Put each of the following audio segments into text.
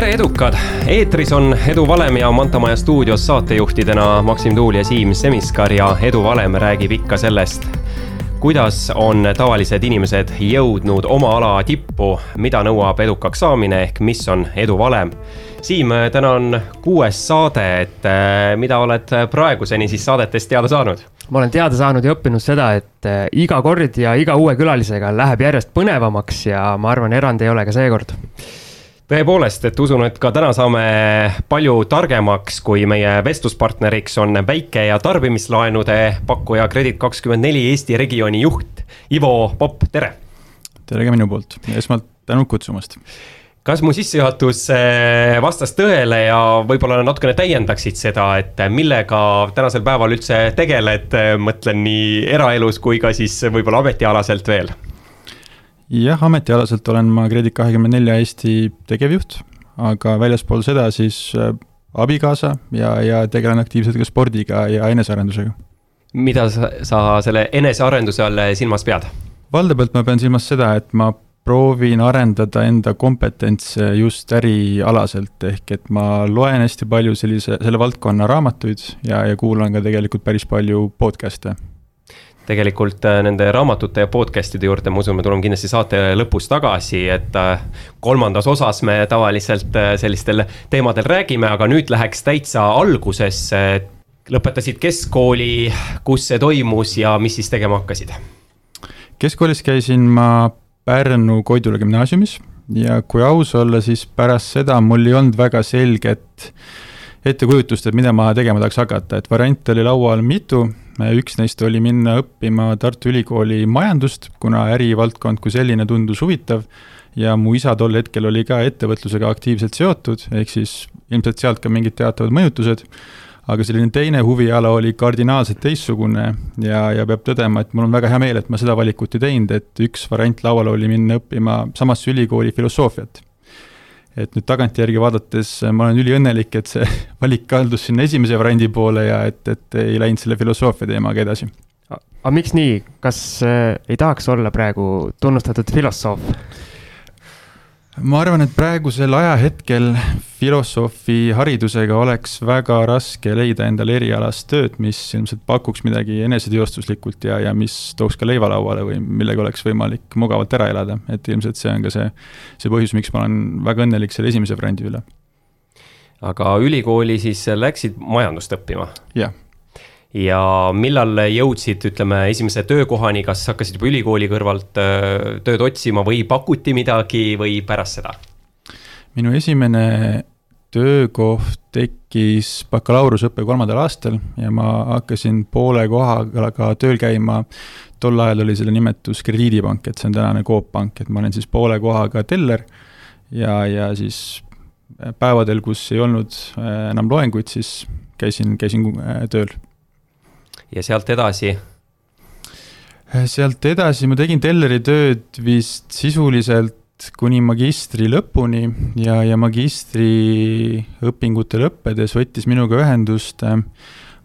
tere, edukad! eetris on Edu Valem ja Mantamaja stuudios saatejuhtidena Maksim Tuul ja Siim Semiskar ja Edu Valem räägib ikka sellest, kuidas on tavalised inimesed jõudnud oma ala tippu, mida nõuab edukaks saamine ehk mis on edu valem. Siim, täna on kuues saade, et eh, mida oled praeguseni siis saadetest teada saanud? ma olen teada saanud ja õppinud seda, et eh, iga kord ja iga uue külalisega läheb järjest põnevamaks ja ma arvan, erand ei ole ka seekord tõepoolest, et usun, et ka täna saame palju targemaks, kui meie vestluspartneriks on väike- ja tarbimislaenude pakkuja Kredit24 Eesti regiooni juht Ivo Popp, tere! tere ka minu poolt, esmalt tänud kutsumast kas mu sissejuhatus eh, vastas tõele ja võib-olla natukene täiendaksid seda, et millega tänasel päeval üldse tegeled, mõtlen nii eraelus kui ka siis võib-olla ametialaselt veel? Jah, ametialaselt olen ma Kredit24 Eesti tegevjuht, aga väljaspool seda siis äh, abikaasa ja, ja tegelen aktiivselt ka spordiga ja enesearendusega. mida sa, sa selle enesearenduse all silmas pead? valdavalt ma pean silmas seda, et ma proovin arendada enda kompetentse just ärialaselt, ehk et ma loen hästi palju sellise, selle valdkonna raamatuid ja, ja kuulan ka tegelikult päris palju podcast'e tegelikult äh, nende raamatute ja podcast'ide juurde, ma usun, me tuleme kindlasti saate lõpus tagasi, et äh, kolmandas osas me tavaliselt äh, sellistel teemadel räägime, aga nüüd läheks täitsa algusesse. lõpetasid keskkooli, kus see toimus ja mis siis tegema hakkasid? keskkoolis käisin ma Pärnu Koidula gümnaasiumis ja kui aus olla, siis pärast seda mul ei olnud väga selget ettekujutust, et mida ma tegema tahaks hakata, et variante oli laual mitu üks neist oli minna õppima Tartu Ülikooli majandust, kuna ärivaldkond kui selline tundus huvitav ja mu isa tol hetkel oli ka ettevõtlusega aktiivselt seotud, ehk siis ilmselt sealt ka mingid teatavad mõjutused, aga selline teine huviala oli kardinaalselt teistsugune ja, ja peab tõdema, et mul on väga hea meel, et ma seda valikut ei teinud, et üks variant laual oli minna õppima samasse ülikooli filosoofiat et nüüd tagantjärgi vaadates ma olen üliõnnelik, et see valik kaldus sinna esimese variandi poole ja et, et ei läinud selle filosoofia teemaga edasi. aga miks nii, kas äh, ei tahaks olla praegu tunnustatud filosoof? Ma arvan, et praegusel ajahetkel filosoofi haridusega oleks väga raske leida endale erialast tööd, mis ilmselt pakuks midagi eneseteostuslikult ja, ja mis tooks ka leiva lauale või millega oleks võimalik mugavalt ära elada, et ilmselt see on ka see, see põhjus, miks ma olen väga õnnelik selle esimese variandi üle. aga ülikooli siis läksid majandust õppima? jah ja millal jõudsid, ütleme, esimese töökohani, kas hakkasid juba ülikooli kõrvalt äh, tööd otsima või pakuti midagi või pärast seda? minu esimene töökoht tekkis bakalaureuseõppe kolmandal aastal ja ma hakkasin poole kohaga tööl käima. tol ajal oli selle nimetus Krediidipank, et see on tänane Coop Pank, et ma olen siis poole kohaga teller ja, ja siis päevadel, kus ei olnud äh, enam loenguid, siis käisin, käisin äh, tööl ja sealt edasi? sealt edasi ma tegin telleri tööd vist sisuliselt kuni magistri lõpuni ja, ja magistriõpingute lõppedes võttis minuga ühendust äh,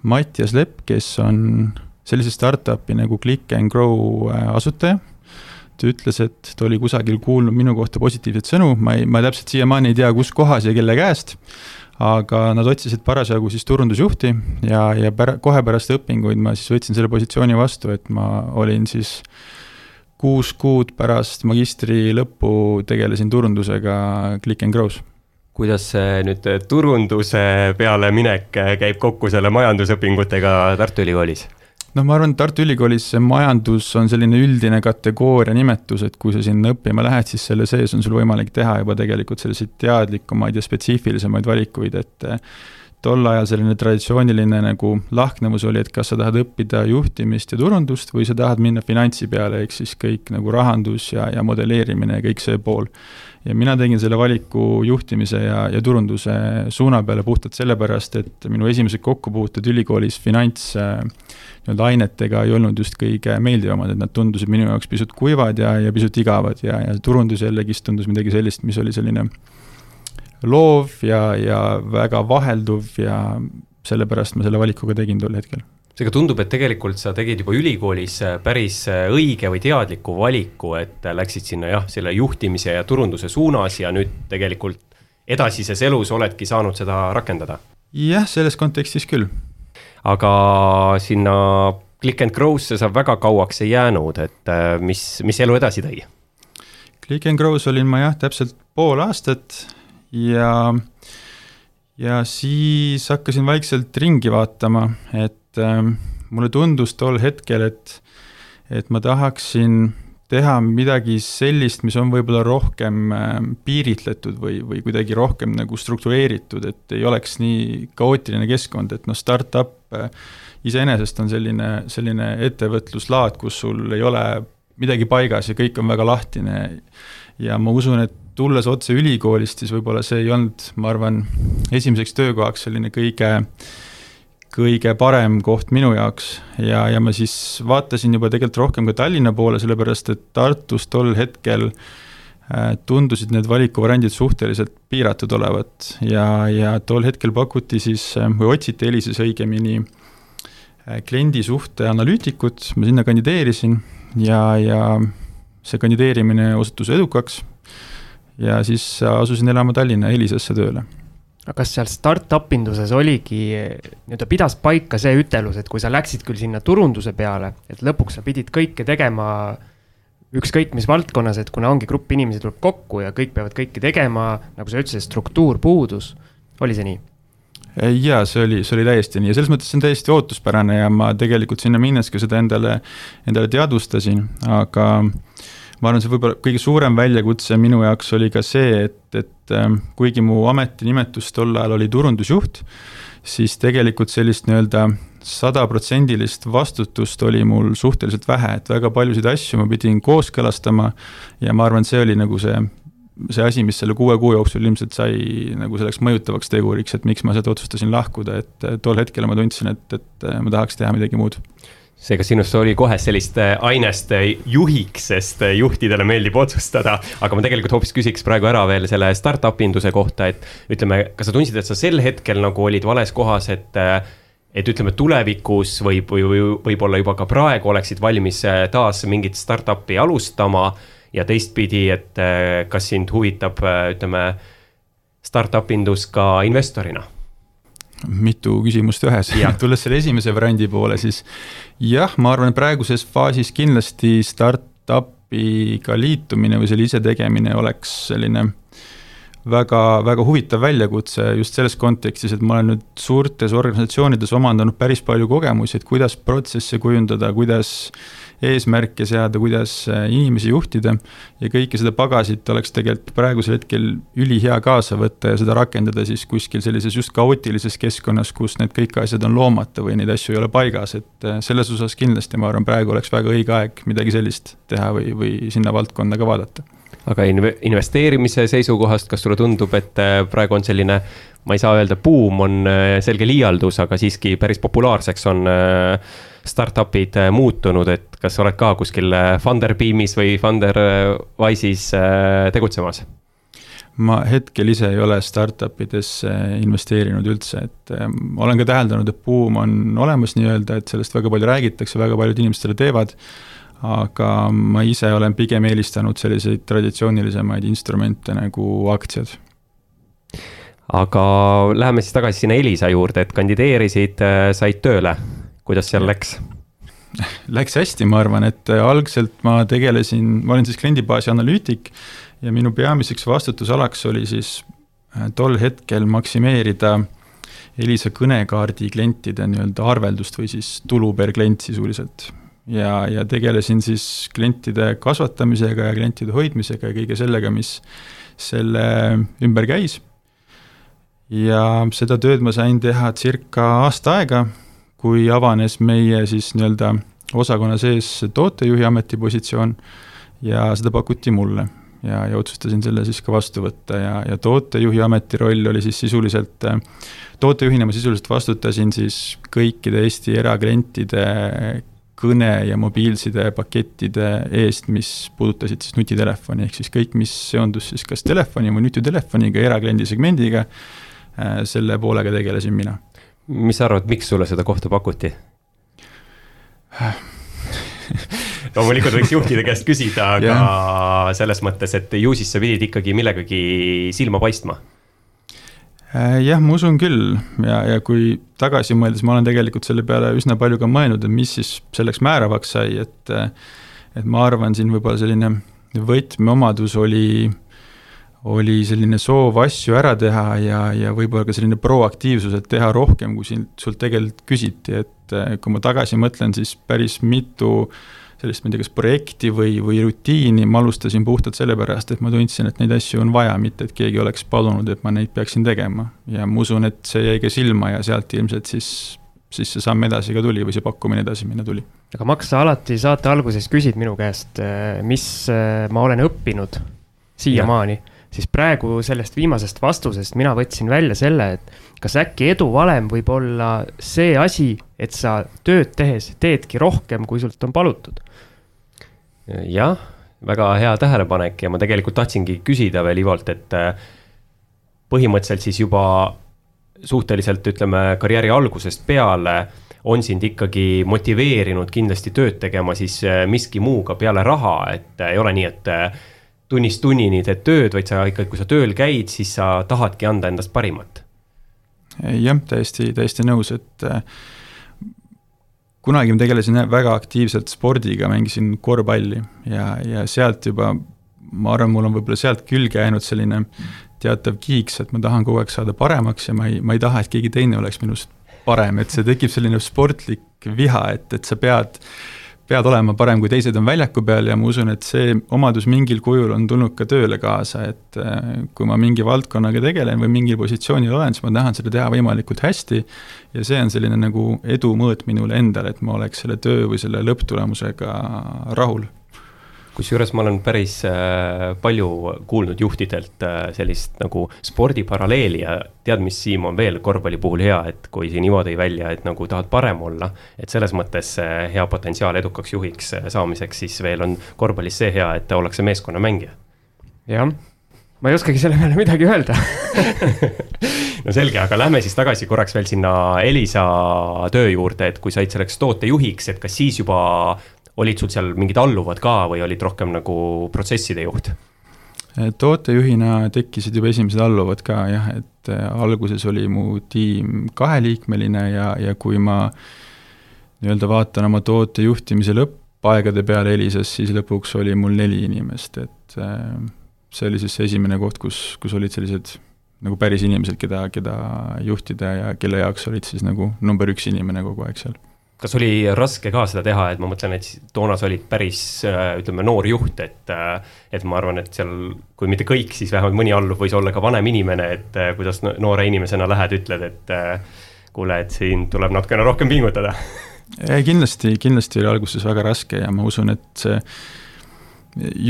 Mattias Lepp, kes on sellise startup'i nagu Click and Grow äh, asutaja. ta ütles, et ta oli kusagil kuulnud minu kohta positiivseid sõnu, ma ei, ma täpselt siiamaani ei tea, kus kohas ja kelle käest aga nad otsisid parasjagu siis turundusjuhti ja, ja pär-, kohe pärast õpinguid ma siis võtsin selle positsiooni vastu, et ma olin siis kuus kuud pärast magistri lõppu tegelesin turundusega Click and Grow's. kuidas see nüüd turunduse peale minek käib kokku selle majandusõpingutega Tartu Ülikoolis? Noh, ma arvan, et Tartu Ülikoolis see majandus on selline üldine kategooria nimetus, et kui sa sinna õppima lähed, siis selle sees on sul võimalik teha juba tegelikult selliseid teadlikumaid ja spetsiifilisemaid valikuid, et eh, tol ajal selline traditsiooniline nagu lahknevus oli, et kas sa tahad õppida juhtimist ja turundust või sa tahad minna finantsi peale, ehk siis kõik nagu rahandus ja, ja modelleerimine ja kõik see pool. ja mina tegin selle valiku juhtimise ja, ja turunduse suuna peale puhtalt sellepärast, et minu esimesed kokkupuuted ülikoolis finants äh, nii-öelda ainetega ei olnud just kõige meeldivamad, et nad tundusid minu jaoks pisut kuivad ja, ja pisut igavad ja, ja turundus jällegist tundus midagi sellist, mis oli selline loov ja, ja väga vahelduv ja sellepärast ma selle valikuga tegin tol hetkel seega tundub, et tegelikult sa tegid juba ülikoolis päris õige või teadliku valiku, et läksid sinna jah, selle juhtimise ja turunduse suunas ja nüüd tegelikult edasises elus oledki saanud seda rakendada? jah, selles kontekstis küll. Aga sinna Click and Grow'sse sa väga kauaks ei jäänud, et äh, mis, mis elu edasi tõi? Click and Grow's olin ma jah, täpselt pool aastat ja, ja siis hakkasin vaikselt ringi vaatama, et äh, mulle tundus tol hetkel, et, et ma tahaksin teha midagi sellist, mis on võib-olla rohkem äh, piiritletud või, või kuidagi rohkem nagu struktureeritud, et ei oleks nii kaootiline keskkond, et noh, startup äh, iseenesest on selline, selline ettevõtluslaad, kus sul ei ole midagi paigas ja kõik on väga lahtine. ja ma usun, et tulles otse ülikoolist, siis võib-olla see ei olnud, ma arvan, esimeseks töökohaks selline kõige kõige parem koht minu jaoks. Ja, ja ma siis vaatasin juba tegelikult rohkem ka Tallinna poole, sellepärast et Tartus tol hetkel äh, tundusid need valikuvariandid suhteliselt piiratud olevat. Ja, ja tol hetkel pakuti siis äh, või otsiti Elises õigemini äh, kliendisuhte analüütikut, ma sinna kandideerisin ja, ja see kandideerimine osutus edukaks. Ja siis asusin elama Tallinna Elisesse tööle aga kas seal startup induses oligi, nii-öelda pidas paika see ütelus, et kui sa läksid küll sinna turunduse peale, et lõpuks sa pidid kõike tegema ükskõik mis valdkonnas, et kuna ongi grupp inimesi tuleb kokku ja kõik peavad kõike tegema, nagu sa ütlesid, struktuur puudus, oli see nii? jaa, see oli, see oli täiesti nii ja selles mõttes see on täiesti ootuspärane ja ma tegelikult sinna minnes ka seda endale, endale teadvustasin, aga ma arvan, see võib-olla kõige suurem väljakutse minu jaoks oli ka see, et, et ähm, kuigi mu ametinimetus tol ajal oli turundusjuht, siis tegelikult sellist nii-öelda sadaprotsendilist vastutust oli mul suhteliselt vähe, et väga paljusid asju ma pidin kooskõlastama ja ma arvan, see oli nagu see, see asi, mis selle kuue kuu jooksul ilmselt sai nagu selleks mõjutavaks teguriks, et miks ma sealt otsustasin lahkuda, et tol hetkel ma tundsin, et, et ma tahaks teha midagi muud seega sinust oli kohe sellist äh, ainest äh, juhiks, sest äh, juhtidele meeldib otsustada. aga ma tegelikult hoopis küsiks praegu ära veel selle startup induse kohta, et ütleme, kas sa tundsid, et sa sel hetkel nagu olid vales kohas, et et ütleme, tulevikus võib, või, või võib-olla juba ka praegu oleksid valmis taas mingit startup'i alustama ja teistpidi, et kas sind huvitab, ütleme, startup indus ka investorina mitu küsimust ühes. Tulles selle esimese variandi poole, siis jah, ma arvan, et praeguses faasis kindlasti startup'iga liitumine või selle isetegemine oleks selline väga, väga huvitav väljakutse just selles kontekstis, et ma olen nüüd suurtes organisatsioonides omandanud päris palju kogemusi, et kuidas protsesse kujundada, kuidas eesmärke seada, kuidas äh, inimesi juhtida ja kõike seda pagasit oleks tegelikult praegusel hetkel ülihea kaasa võtta ja seda rakendada siis kuskil sellises just kaootilises keskkonnas, kus need kõik asjad on loomata või neid asju ei ole paigas, et äh, selles osas kindlasti ma arvan, praegu oleks väga õige aeg midagi sellist teha või, või sinna valdkonda ka vaadata. Aga inv-, investeerimise seisukohast, kas sulle tundub, et äh, praegu on selline, ma ei saa öelda, buum on selge liialdus, aga siiski päris populaarseks on äh, startup'id muutunud, et kas oled ka kuskil Funderbeamis või Funderwise'is tegutsemas? ma hetkel ise ei ole startup idesse investeerinud üldse, et äh, olen ka täheldanud, et buum on olemas nii-öelda, et sellest väga palju räägitakse, väga paljud inimesed seda teevad aga ma ise olen pigem eelistanud selliseid traditsioonilisemaid instrumente nagu aktsiad. aga läheme siis tagasi sinna Elisa juurde, et kandideerisid, äh, said tööle, kuidas seal läks? Läks hästi, ma arvan, et äh, algselt ma tegelesin, ma olin siis kliendibaasi analüütik ja minu peamiseks vastutusalaks oli siis äh, tol hetkel maksimeerida Elisa kõnekaardi klientide nii-öelda arveldust või siis tulu per klient sisuliselt ja, ja tegelesin siis klientide kasvatamisega ja klientide hoidmisega ja kõige sellega, mis selle ümber käis. ja seda tööd ma sain teha circa aasta aega, kui avanes meie siis nii-öelda osakonna sees tootejuhi ametipositsioon ja seda pakuti mulle ja, ja otsustasin selle siis ka vastu võtta ja, ja tootejuhi ametiroll oli siis sisuliselt, tootejuhina ma sisuliselt vastutasin siis kõikide Eesti eraklientide kõne ja mobiilsidepakettide eest, mis puudutasid siis nutitelefoni, ehk siis kõik, mis seondus siis kas telefoni või nutitelefoniga, erakliendi segmendiga, äh, selle poolega tegelesin mina. Mis sa arvad, miks sulle seda kohta pakuti? Loomulikult võiks juhtide käest küsida, aga yeah. selles mõttes, et ju siis sa pidid ikkagi millegagi silma paistma. Äh, jah, ma usun küll. Ja, ja kui tagasi mõeldes, ma olen tegelikult selle peale üsna palju ka mõelnud, et mis siis selleks määravaks sai, et et ma arvan, siin võib-olla selline võtmeomadus oli, oli selline soov asju ära teha ja, ja võib-olla ka selline proaktiivsus, et teha rohkem, kui siin sult tegelikult küsiti, et kui ma tagasi mõtlen, siis päris mitu sellist, ma ei tea, kas projekti või, või rutiini ma alustasin puhtalt sellepärast, et ma tundsin, et neid asju on vaja, mitte et keegi oleks palunud, et ma neid peaksin tegema. ja ma usun, et see jäi ka silma ja sealt ilmselt siis, siis see samm edasi ka tuli või see pakkumine edasi minna tuli. aga Max, sa alati saate alguses küsid minu käest, eh, mis eh, ma olen õppinud siiamaani siis praegu sellest viimasest vastusest mina võtsin välja selle, et kas äkki eduvalem võib olla see asi, et sa tööd tehes teedki rohkem, kui sult on palutud? jah, väga hea tähelepanek ja ma tegelikult tahtsingi küsida veel Ivolt, et äh, põhimõtteliselt siis juba suhteliselt, ütleme, karjääri algusest peale on sind ikkagi motiveerinud kindlasti tööd tegema siis äh, miski muuga peale raha, et ei ole nii, et äh, tunnist tunnini teed tööd, vaid sa ikkagi, kui sa tööl käid, siis sa tahadki anda endast parimat. jah, täiesti, täiesti nõus, et äh, kunagi ma tegelesin väga aktiivselt spordiga, mängisin korvpalli ja, ja sealt juba, ma arvan, mul on võib-olla sealt külge jäänud selline teatav kiiks, et ma tahan kogu aeg saada paremaks ja ma ei, ma ei taha, et keegi teine oleks minust parem, et see tekib selline sportlik viha, et, et sa pead äh, pead olema parem, kui teised on väljaku peal ja ma usun, et see omadus mingil kujul on tulnud ka tööle kaasa, et äh, kui ma mingi valdkonnaga tegelen või mingil positsioonil olen, siis ma tahan seda teha võimalikult hästi ja see on selline nagu edu mõõt minule endale, et ma oleks selle töö või selle lõpptulemusega rahul kusjuures ma olen päris äh, palju kuulnud juhtidelt äh, sellist nagu spordiparalleeli ja tead, mis Siim on veel korvpalli puhul hea, et kui siin Ivo tõi välja, et nagu tahad parem olla. et selles mõttes hea potentsiaal edukaks juhiks äh, saamiseks, siis veel on korvpallis see hea, et ollakse meeskonnamängija. jah, ma ei oskagi selle peale midagi öelda no selge, aga lähme siis tagasi korraks veel sinna Elisa töö juurde, et kui said selleks tootejuhiks, et kas siis juba olid sul seal mingid alluvad ka või olid rohkem nagu protsesside juht? tootejuhina tekkisid juba esimesed alluvad ka jah, et äh, alguses oli mu tiim kaheliikmeline ja, ja kui ma nii-öelda vaatan oma toote juhtimise lõppaegade peale Elisas, siis lõpuks oli mul neli inimest, et äh, see oli siis see esimene koht, kus, kus olid sellised nagu päris inimesed, keda, keda juhtida ja kelle jaoks olid siis nagu number üks inimene kogu aeg seal kas oli raske ka seda teha, et ma mõtlen, et toona sa olid päris äh, ütleme, noor juht, et. Äh, et ma arvan, et seal, kui mitte kõik, siis vähemalt mõni alluv võis olla ka vanem inimene, et äh, kuidas noore inimesena lähed, ütled, et. kuule, et siin tuleb natukene rohkem pingutada kindlasti, kindlasti oli alguses väga raske ja ma usun, et see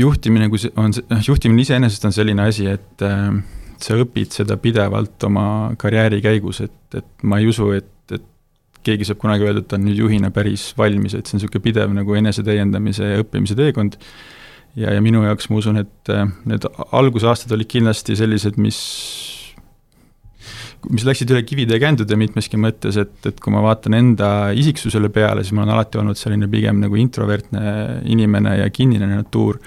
juhtimine, kui see on, noh, juhtimine iseenesest on selline asi, et sa õpid seda pidevalt oma karjääri käigus, et, et ma ei usu, et keegi saab kunagi öelda, et ta on nüüd juhina päris valmis, et see on niisugune pidev nagu enesetäiendamise ja õppimise teekond. ja, ja minu jaoks ma usun, et äh, need algusaastad olid kindlasti sellised, mis mis läksid üle kivide ja kändude mitmeski mõttes, et, et kui ma vaatan enda isiksusele peale, siis ma olen alati olnud selline pigem nagu introvertne inimene ja kinnine natuur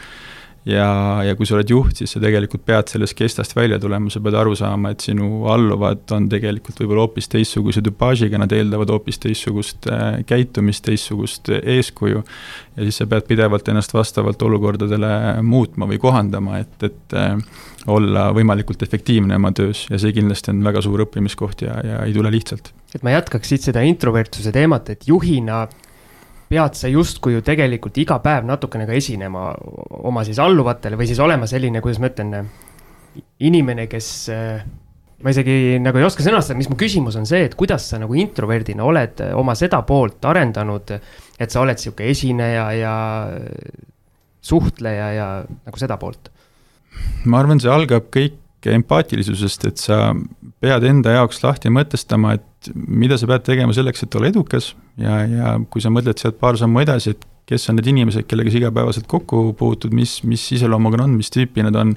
ja, ja kui sa oled juht, siis sa tegelikult pead sellest kestast välja tulema, sa pead aru saama, et sinu alluvad on tegelikult võib-olla hoopis teistsuguse tüpaažiga, nad eeldavad hoopis teistsugust äh, käitumist, teistsugust eeskuju. ja siis sa pead pidevalt ennast vastavalt olukordadele muutma või kohandama, et, et äh, olla võimalikult efektiivne oma töös ja see kindlasti on väga suur õppimiskoht ja, ja ei tule lihtsalt. et ma jätkaks siit seda introvertsuse teemat, et juhina pead sa justkui ju tegelikult iga päev natukene ka esinema oma siis alluvatele või siis olema selline, kuidas ma ütlen, inimene, kes ma isegi nagu ei oska sõnastada, mis mu küsimus on see, et kuidas sa nagu introverdina oled oma seda poolt arendanud, et sa oled sihuke esineja ja suhtleja ja nagu seda poolt? ma arvan, see algab kõik empaatilisusest, et sa pead enda jaoks lahti mõtestama, et mida sa pead tegema selleks, et olla edukas. Ja, ja kui sa mõtled sealt paar sammu edasi, et kes on need inimesed, kellega sa igapäevaselt kokku puutud, mis, mis iseloomuga nad on, mis tüüpi nad on,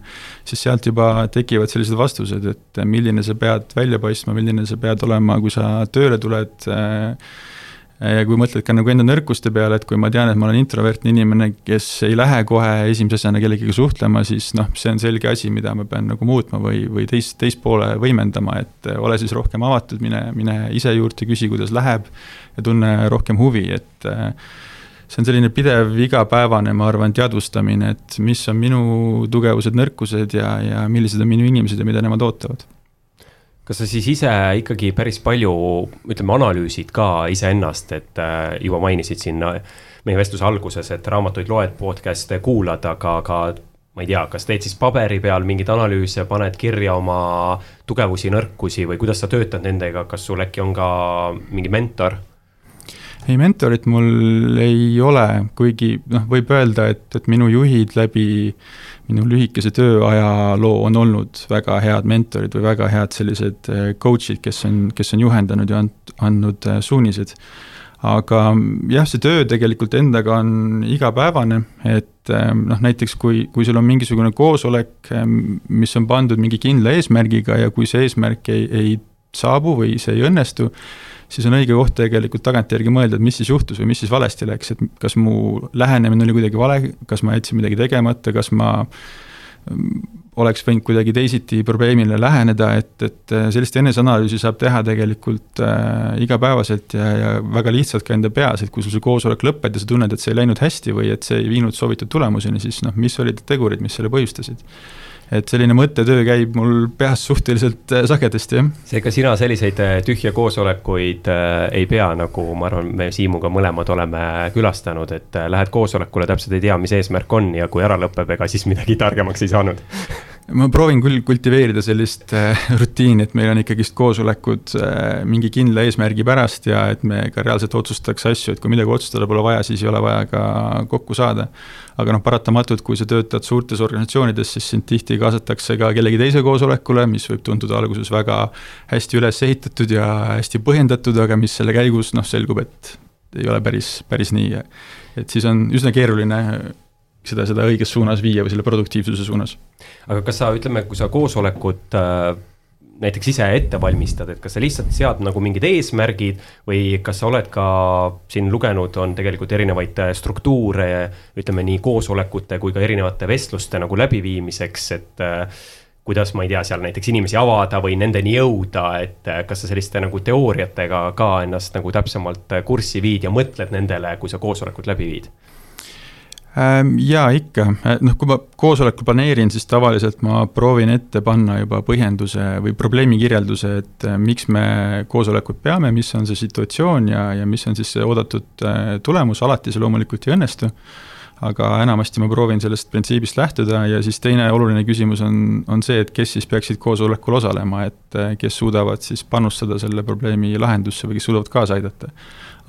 siis sealt juba tekivad sellised vastused, et milline sa pead välja paistma, milline sa pead olema, kui sa tööle tuled äh, ja kui mõtled ka nagu enda nõrkuste peale, et kui ma tean, et ma olen introvertne inimene, kes ei lähe kohe esimese asjana kellegagi suhtlema, siis noh, see on selge asi, mida ma pean nagu muutma või, või teist, teist poole võimendama, et ole siis rohkem avatud, mine, mine ise juurde, küsi, kuidas läheb ja tunne rohkem huvi, et see on selline pidev igapäevane, ma arvan, teadvustamine, et mis on minu tugevused, nõrkused ja, ja millised on minu inimesed ja mida nemad ootavad kas sa siis ise ikkagi päris palju, ütleme, analüüsid ka iseennast, et äh, juba mainisid siin äh, meie vestluse alguses, et raamatuid loed, podcast'e kuulad, aga, aga ma ei tea, kas teed siis paberi peal mingeid analüüse, paned kirja oma tugevusi, nõrkusi või kuidas sa töötad nendega, kas sul äkki on ka mingi mentor? ei, mentorit mul ei ole, kuigi noh, võib öelda, et, et minu juhid läbi minu lühikese tööajaloo on olnud väga head mentorid või väga head sellised äh, coach'id, kes on, kes on juhendanud ja and, andnud äh, suunised. aga jah, see töö tegelikult endaga on igapäevane, et äh, noh, näiteks kui, kui sul on mingisugune koosolek, mis on pandud mingi kindla eesmärgiga ja kui see eesmärk ei, ei saabu või see ei õnnestu, siis on õige koht tegelikult tagantjärgi mõelda, et mis siis juhtus või mis siis valesti läks, et kas mu lähenemine oli kuidagi vale, kas ma jätsin midagi tegemata, kas ma mm, oleks võinud kuidagi teisiti probleemile läheneda, et, et äh, sellist eneseanalüüsi saab teha tegelikult äh, igapäevaselt ja, ja väga lihtsalt ka enda peas, et kui sul see koosolek lõpeb ja sa tunned, et see ei läinud hästi või et see ei viinud soovitud tulemuseni, siis noh, mis olid tegurid, mis selle põhjustasid et selline mõttetöö käib mul peas suhteliselt äh, sagedasti, jah. seega sina selliseid äh, tühje koosolekuid äh, ei pea, nagu ma arvan, me Siimuga mõlemad oleme külastanud, et lähed koosolekule, täpselt ei tea, mis eesmärk on ja kui ära lõpeb, ega siis midagi targemaks ei saanud ma proovin küll kultiveerida sellist äh, rutiini, et meil on ikkagist koosolekud äh, mingi kindla eesmärgi pärast ja et me ka reaalselt otsustaks asju, et kui midagi otsustada pole vaja, siis ei ole vaja ka kokku saada. Aga noh, paratamatult, kui sa töötad suurtes organisatsioonides, siis sind tihti kaasatakse ka kellegi teise koosolekule, mis võib tunduda alguses väga hästi üles ehitatud ja hästi põhjendatud, aga mis selle käigus noh, selgub, et ei ole päris, päris nii. et siis on üsna keeruline seda, seda õiges suunas viia või selle produktiivsuse suunas. aga kas sa, ütleme, kui sa koosolekut äh, näiteks ise ette valmistad, et kas sa lihtsalt sead nagu mingid eesmärgid või kas sa oled ka siin lugenud, on tegelikult erinevaid äh, struktuure, ütleme nii koosolekute kui ka erinevate vestluste nagu läbiviimiseks, et äh, kuidas, ma ei tea, seal näiteks inimesi avada või nendeni jõuda, et äh, kas sa selliste nagu teooriatega ka ennast nagu täpsemalt kurssi viid ja mõtled nendele, kui sa koosolekut läbi viid? Ähm, jaa, ikka, äh, noh, kui ma koosolekul planeerin, siis tavaliselt ma proovin ette panna juba põhjenduse või probleemi kirjelduse, et äh, miks me koosolekut peame, mis on see situatsioon ja, ja mis on siis see oodatud äh, tulemus, alati see loomulikult ei õnnestu. Aga enamasti ma proovin sellest printsiibist lähtuda ja siis teine oluline küsimus on, on see, et kes siis peaksid koosolekul osalema, et kes suudavad siis panustada selle probleemi lahendusse või kes suudavad kaasa aidata.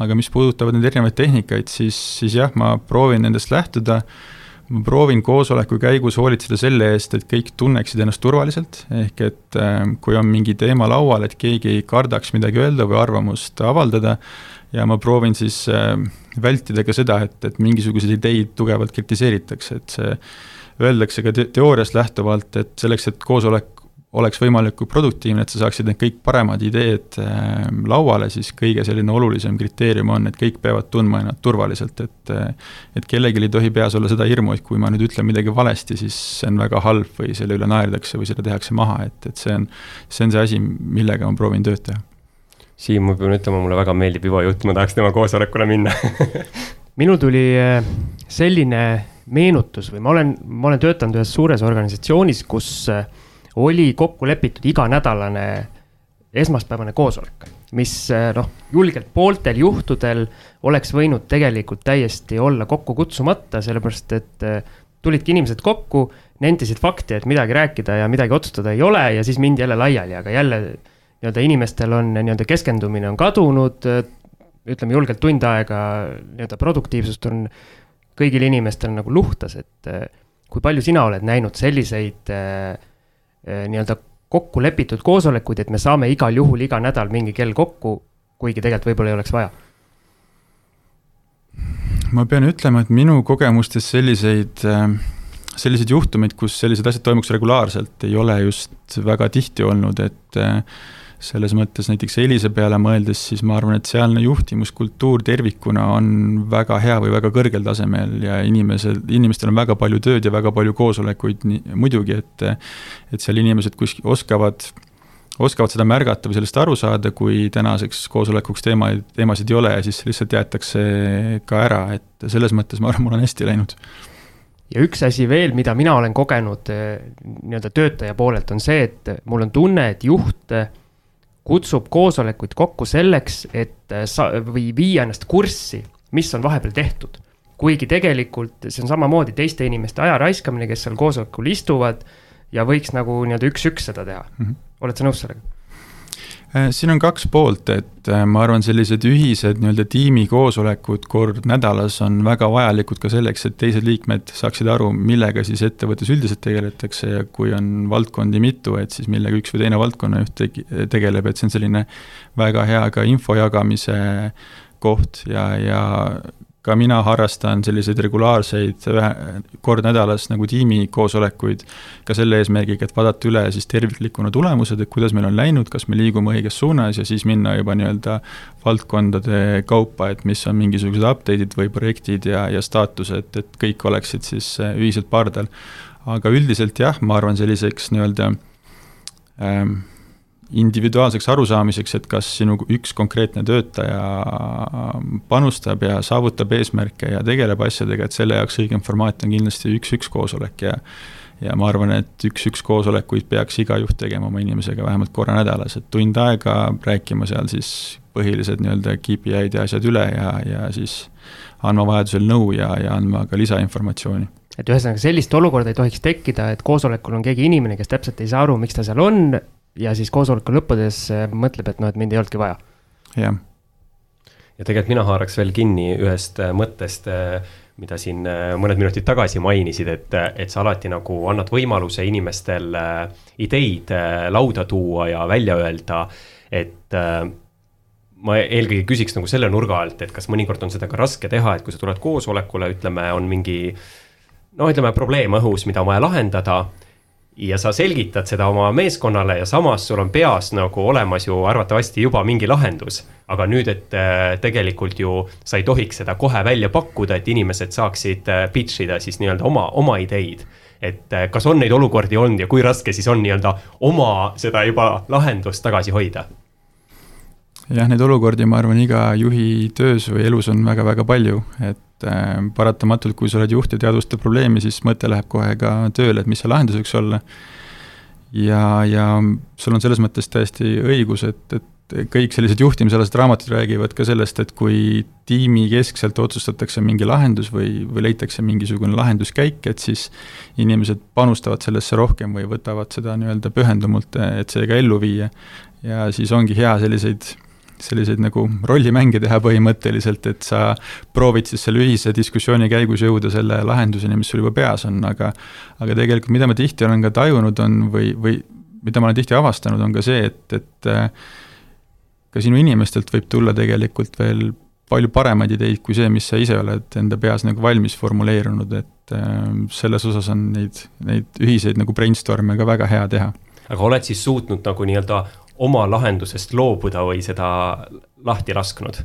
Aga mis puudutavad neid erinevaid tehnikaid, siis, siis jah, ma proovin nendest lähtuda, ma proovin koosoleku käigus hoolitseda selle eest, et kõik tunneksid ennast turvaliselt, ehk et äh, kui on mingi teema laual, et keegi ei kardaks midagi öelda või arvamust avaldada, ja ma proovin siis äh, vältida ka seda, et, et mingisuguseid ideid tugevalt kritiseeritakse, et see öeldakse ka te teooriast lähtuvalt, et selleks, et koosolek oleks võimalikult produktiivne, et sa saaksid need kõik paremad ideed äh, lauale, siis kõige selline olulisem kriteerium on, et kõik peavad tundma ennast turvaliselt, et äh, et kellelgi ei tohi peas olla seda hirmu, et kui ma nüüd ütlen midagi valesti, siis see on väga halb või selle üle naerdakse või selle tehakse maha, et, et see on, see on see asi, millega ma proovin tööd teha. Siim, ma pean ütlema, mulle väga meeldib Ivo jutt, ma tahaks tema koosolekule minna. Minul tuli äh, selline meenutus või ma olen, ma olen töötanud ühes suures organisatsioonis, kus äh, oli kokku lepitud iganädalane esmaspäevane koosolek, mis eh, noh, julgelt pooltel juhtudel oleks võinud tegelikult täiesti olla kokku kutsumata, sellepärast et tulidki inimesed kokku, nentisid fakti, et midagi rääkida ja midagi otsustada ei ole ja siis mindi jälle laiali, aga jälle nii-öelda inimestel on nii-öelda keskendumine on kadunud, ütleme julgelt tund aega nii-öelda produktiivsust on kõigil inimestel nagu luhtas, et eh, kui palju sina oled näinud selliseid äh, Äh, nii-öelda kokku lepitud koosolekuid, et me saame igal juhul iga nädal mingi kell kokku, kuigi tegelikult võib-olla ei oleks vaja? ma pean ütlema, et minu kogemustes selliseid, selliseid juhtumeid, kus sellised asjad toimuks regulaarselt, ei ole just väga tihti olnud, et äh, selles mõttes näiteks Elisa peale mõeldes, siis ma arvan, et sealne juhtimuskultuur tervikuna on väga hea või väga kõrgel tasemel ja inimesed, inimestel on väga palju tööd ja väga palju koosolekuid, nii, muidugi, et et seal inimesed kuskil oskavad, oskavad seda märgata või sellest aru saada, kui tänaseks koosolekuks teema, teemasid ei ole ja siis lihtsalt jäetakse ka ära, et selles mõttes ma arvan, mul on hästi läinud. Ja üks asi veel, mida mina olen kogenud eh, nii-öelda töötaja poolelt, on see, et mul on tunne, et juht eh, kutsub koosolekuid kokku selleks, et eh, sa või viia ennast kurssi, mis on vahepeal tehtud. kuigi tegelikult see on samamoodi teiste inimeste aja raiskamine, kes seal koosolekul istuvad ja võiks nagu nii-öelda üks-üks seda teha mm. -hmm. oled sa nõus sellega? Äh, siin on kaks poolt, et äh, ma arvan, sellised ühised nii-öelda tiimikoosolekud kord nädalas on väga vajalikud ka selleks, et teised liikmed saaksid aru, millega siis ettevõttes üldiselt tegeletakse ja kui on valdkondi mitu, et siis millega üks või teine valdkonnajuht tegi, tegeleb, et see on selline väga hea ka info jagamise koht ja, ja ka mina harrastan selliseid regulaarseid ühe, kord nädalas nagu tiimikoosolekuid, ka selle eesmärgiga, et vaadata üle siis terviklikuna tulemused, et kuidas meil on läinud, kas me liigume õiges suunas ja siis minna juba nii-öelda valdkondade kaupa, et mis on mingisugused update'id või projektid ja, ja staatused, et kõik oleksid siis äh, ühiselt pardal. aga üldiselt jah, ma arvan, selliseks nii-öelda ähm, individuaalseks arusaamiseks, et kas sinu üks konkreetne töötaja panustab ja saavutab eesmärke ja tegeleb asjadega, et selle jaoks õigem formaat on kindlasti üks-üks koosolek ja ja ma arvan, et üks-üks koosolekuid peaks iga juht tegema oma inimesega vähemalt korra nädalas, et tund aega rääkima seal siis põhilised nii-öelda KPI-d ja asjad üle ja, ja siis andma vajadusel nõu ja, ja andma ka lisainformatsiooni. Et ühesõnaga sellist olukorda ei tohiks tekkida, et koosolekul on keegi inimene, kes täpselt ei saa aru, miks ta seal on ja siis koosoleku lõppudes äh, mõtleb, et noh, et mind ei olnudki vaja. jah. ja tegelikult mina haaraks veel kinni ühest äh, mõttest, äh, mida siin mõned minutid tagasi mainisid, et, et sa alati nagu annad võimaluse inimestel ideid lauda tuua ja välja öelda, et ma eelkõige küsiks nagu selle nurga alt, et kas mõnikord on seda ka raske teha, et kui sa tuled koosolekule, ütleme, on mingi no ütleme, probleem õhus, mida on vaja lahendada ja sa selgitad seda oma meeskonnale ja samas sul on peas nagu olemas ju arvatavasti juba mingi lahendus. aga nüüd, et äh, tegelikult ju sa ei tohiks seda kohe välja pakkuda, et inimesed saaksid äh, pitch ida siis nii-öelda oma, oma ideid. et äh, kas on neid olukordi olnud ja kui raske siis on nii-öelda oma seda juba lahendust tagasi hoida? Jah, neid olukordi, ma arvan, iga juhi töös või elus on väga-väga palju, et äh, paratamatult, kui sa oled juht ja teadvustad probleemi, siis mõte läheb kohe ka tööle, et mis see lahendus võiks olla. ja, ja sul on selles mõttes täiesti õigus, et, et kõik sellised juhtimisalased raamatud räägivad ka sellest, et kui tiimi keskselt otsustatakse mingi lahendus või, või leitakse mingisugune lahenduskäik, et siis inimesed panustavad sellesse rohkem või võtavad seda nii-öelda pühendumult, et see ka ellu viia. ja siis ongi hea selliseid selliseid nagu rollimänge teha põhimõtteliselt, et sa proovid siis selle ühise diskussiooni käigus jõuda selle lahenduseni, mis sul juba peas on, aga aga tegelikult, mida ma tihti olen ka tajunud, on või, või mida ma olen tihti avastanud, on ka see, et, et äh, ka sinu inimestelt võib tulla tegelikult veel palju paremaid ideid kui see, mis sa ise oled enda peas nagu valmis formuleerunud, et äh, selles osas on neid, neid ühiseid nagu brainstorm'e ka väga hea teha. aga oled siis suutnud nagu nii-öelda oma lahendusest loobuda või seda lahti lasknud?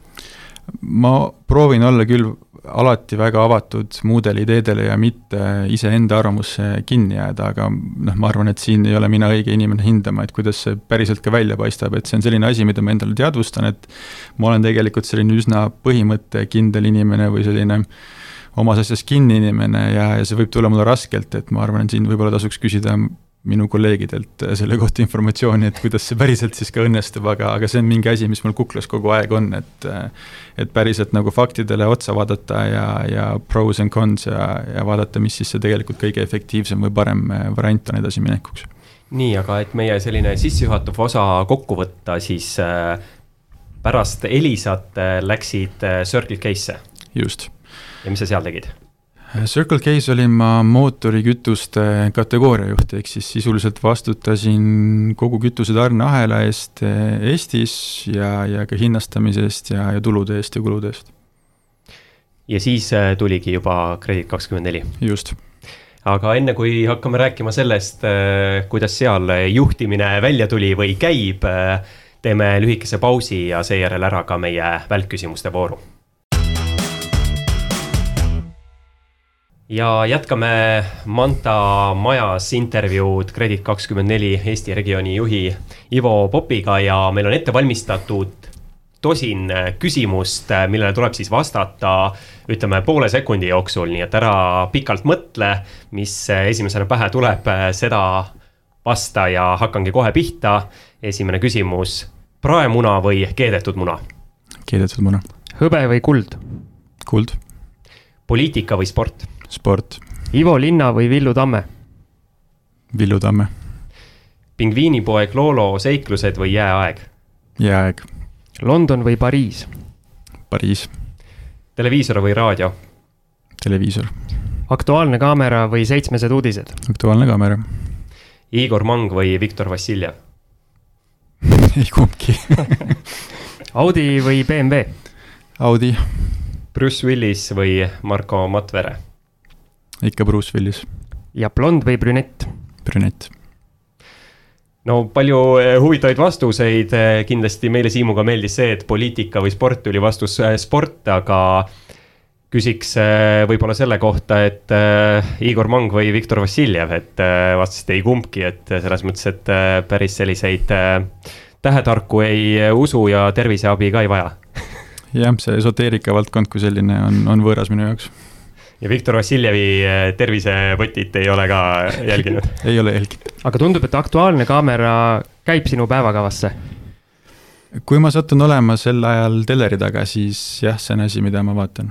ma proovin olla küll alati väga avatud muudele ideedele ja mitte iseenda arvamusse kinni jääda, aga noh, ma arvan, et siin ei ole mina õige inimene hindama, et kuidas see päriselt ka välja paistab, et see on selline asi, mida ma endale teadvustan, et ma olen tegelikult selline üsna põhimõttekindel inimene või selline omas asjas kinni inimene ja, ja see võib tulla mulle raskelt, et ma arvan, et siin võib-olla tasuks küsida minu kolleegidelt selle kohta informatsiooni, et kuidas see päriselt siis ka õnnestub, aga, aga see on mingi asi, mis mul kuklas kogu aeg on, et et päriselt nagu faktidele otsa vaadata ja, ja pros and cons ja, ja vaadata, mis siis see tegelikult kõige efektiivsem või parem variant on edasiminekuks. nii, aga et meie selline sissejuhatav osa kokku võtta, siis äh, pärast Elisat äh, läksid äh, Circle K-sse? just. ja mis sa seal tegid? Circle K-s olin ma mootorikütuste kategooria juht, ehk siis sisuliselt vastutasin kogu kütuse tarneahela eest eh, Eestis ja, ja ka hinnastamise eest ja, ja tulude eest ja kulude eest. ja siis eh, tuligi juba Kredit kakskümmend neli? just. aga enne, kui hakkame rääkima sellest, kuidas seal juhtimine välja tuli või käib, teeme lühikese pausi ja seejärel ära ka meie välkküsimuste vooru ja jätkame Manta majas intervjuud Kredit24 Eesti regiooni juhi Ivo Popiga ja meil on ette valmistatud tosin küsimust, millele tuleb siis vastata ütleme poole sekundi jooksul, nii et ära pikalt mõtle, mis esimesena pähe tuleb, seda vasta ja hakkangi kohe pihta. esimene küsimus, praemuna või keedetud muna? keedetud muna. hõbe või kuld? kuld. poliitika või sport? Sport. Ivo Linna või Villu Tamme? Villu Tamme. pingviinipoeg Loolo seiklused või jääaeg? jääaeg. London või Pariis? Pariis. televiisor või raadio? televiisor. Aktuaalne kaamera või seitsmesed uudised? Aktuaalne kaamera. Igor Mang või Viktor Vassiljev ei kumbki Audi või BMW? Audi. Bruce Willis või Marko Matvere? Ikka Bruce Willis. ja blond või brünett? brünett. no palju eh, huvitavaid vastuseid, eh, kindlasti meile Siimuga meeldis see, et poliitika või sport tuli vastus eh, sport, aga küsiks võib-olla selle kohta, et Igor Mang või Viktor Vassiljev, et vastasite ei kumbki, et selles mõttes, et päris selliseid tähetarku ei usu ja terviseabi ka ei vaja. jah, see esoteerika valdkond kui selline on, on võõras minu jaoks ja Viktor Vassiljevi eh, tervisepotit ei ole ka jälginud ei ole jälginud. aga tundub, et Aktuaalne kaamera käib sinu päevakavasse? kui ma satun olema sel ajal teleri taga, siis jah, see on asi, mida ma vaatan.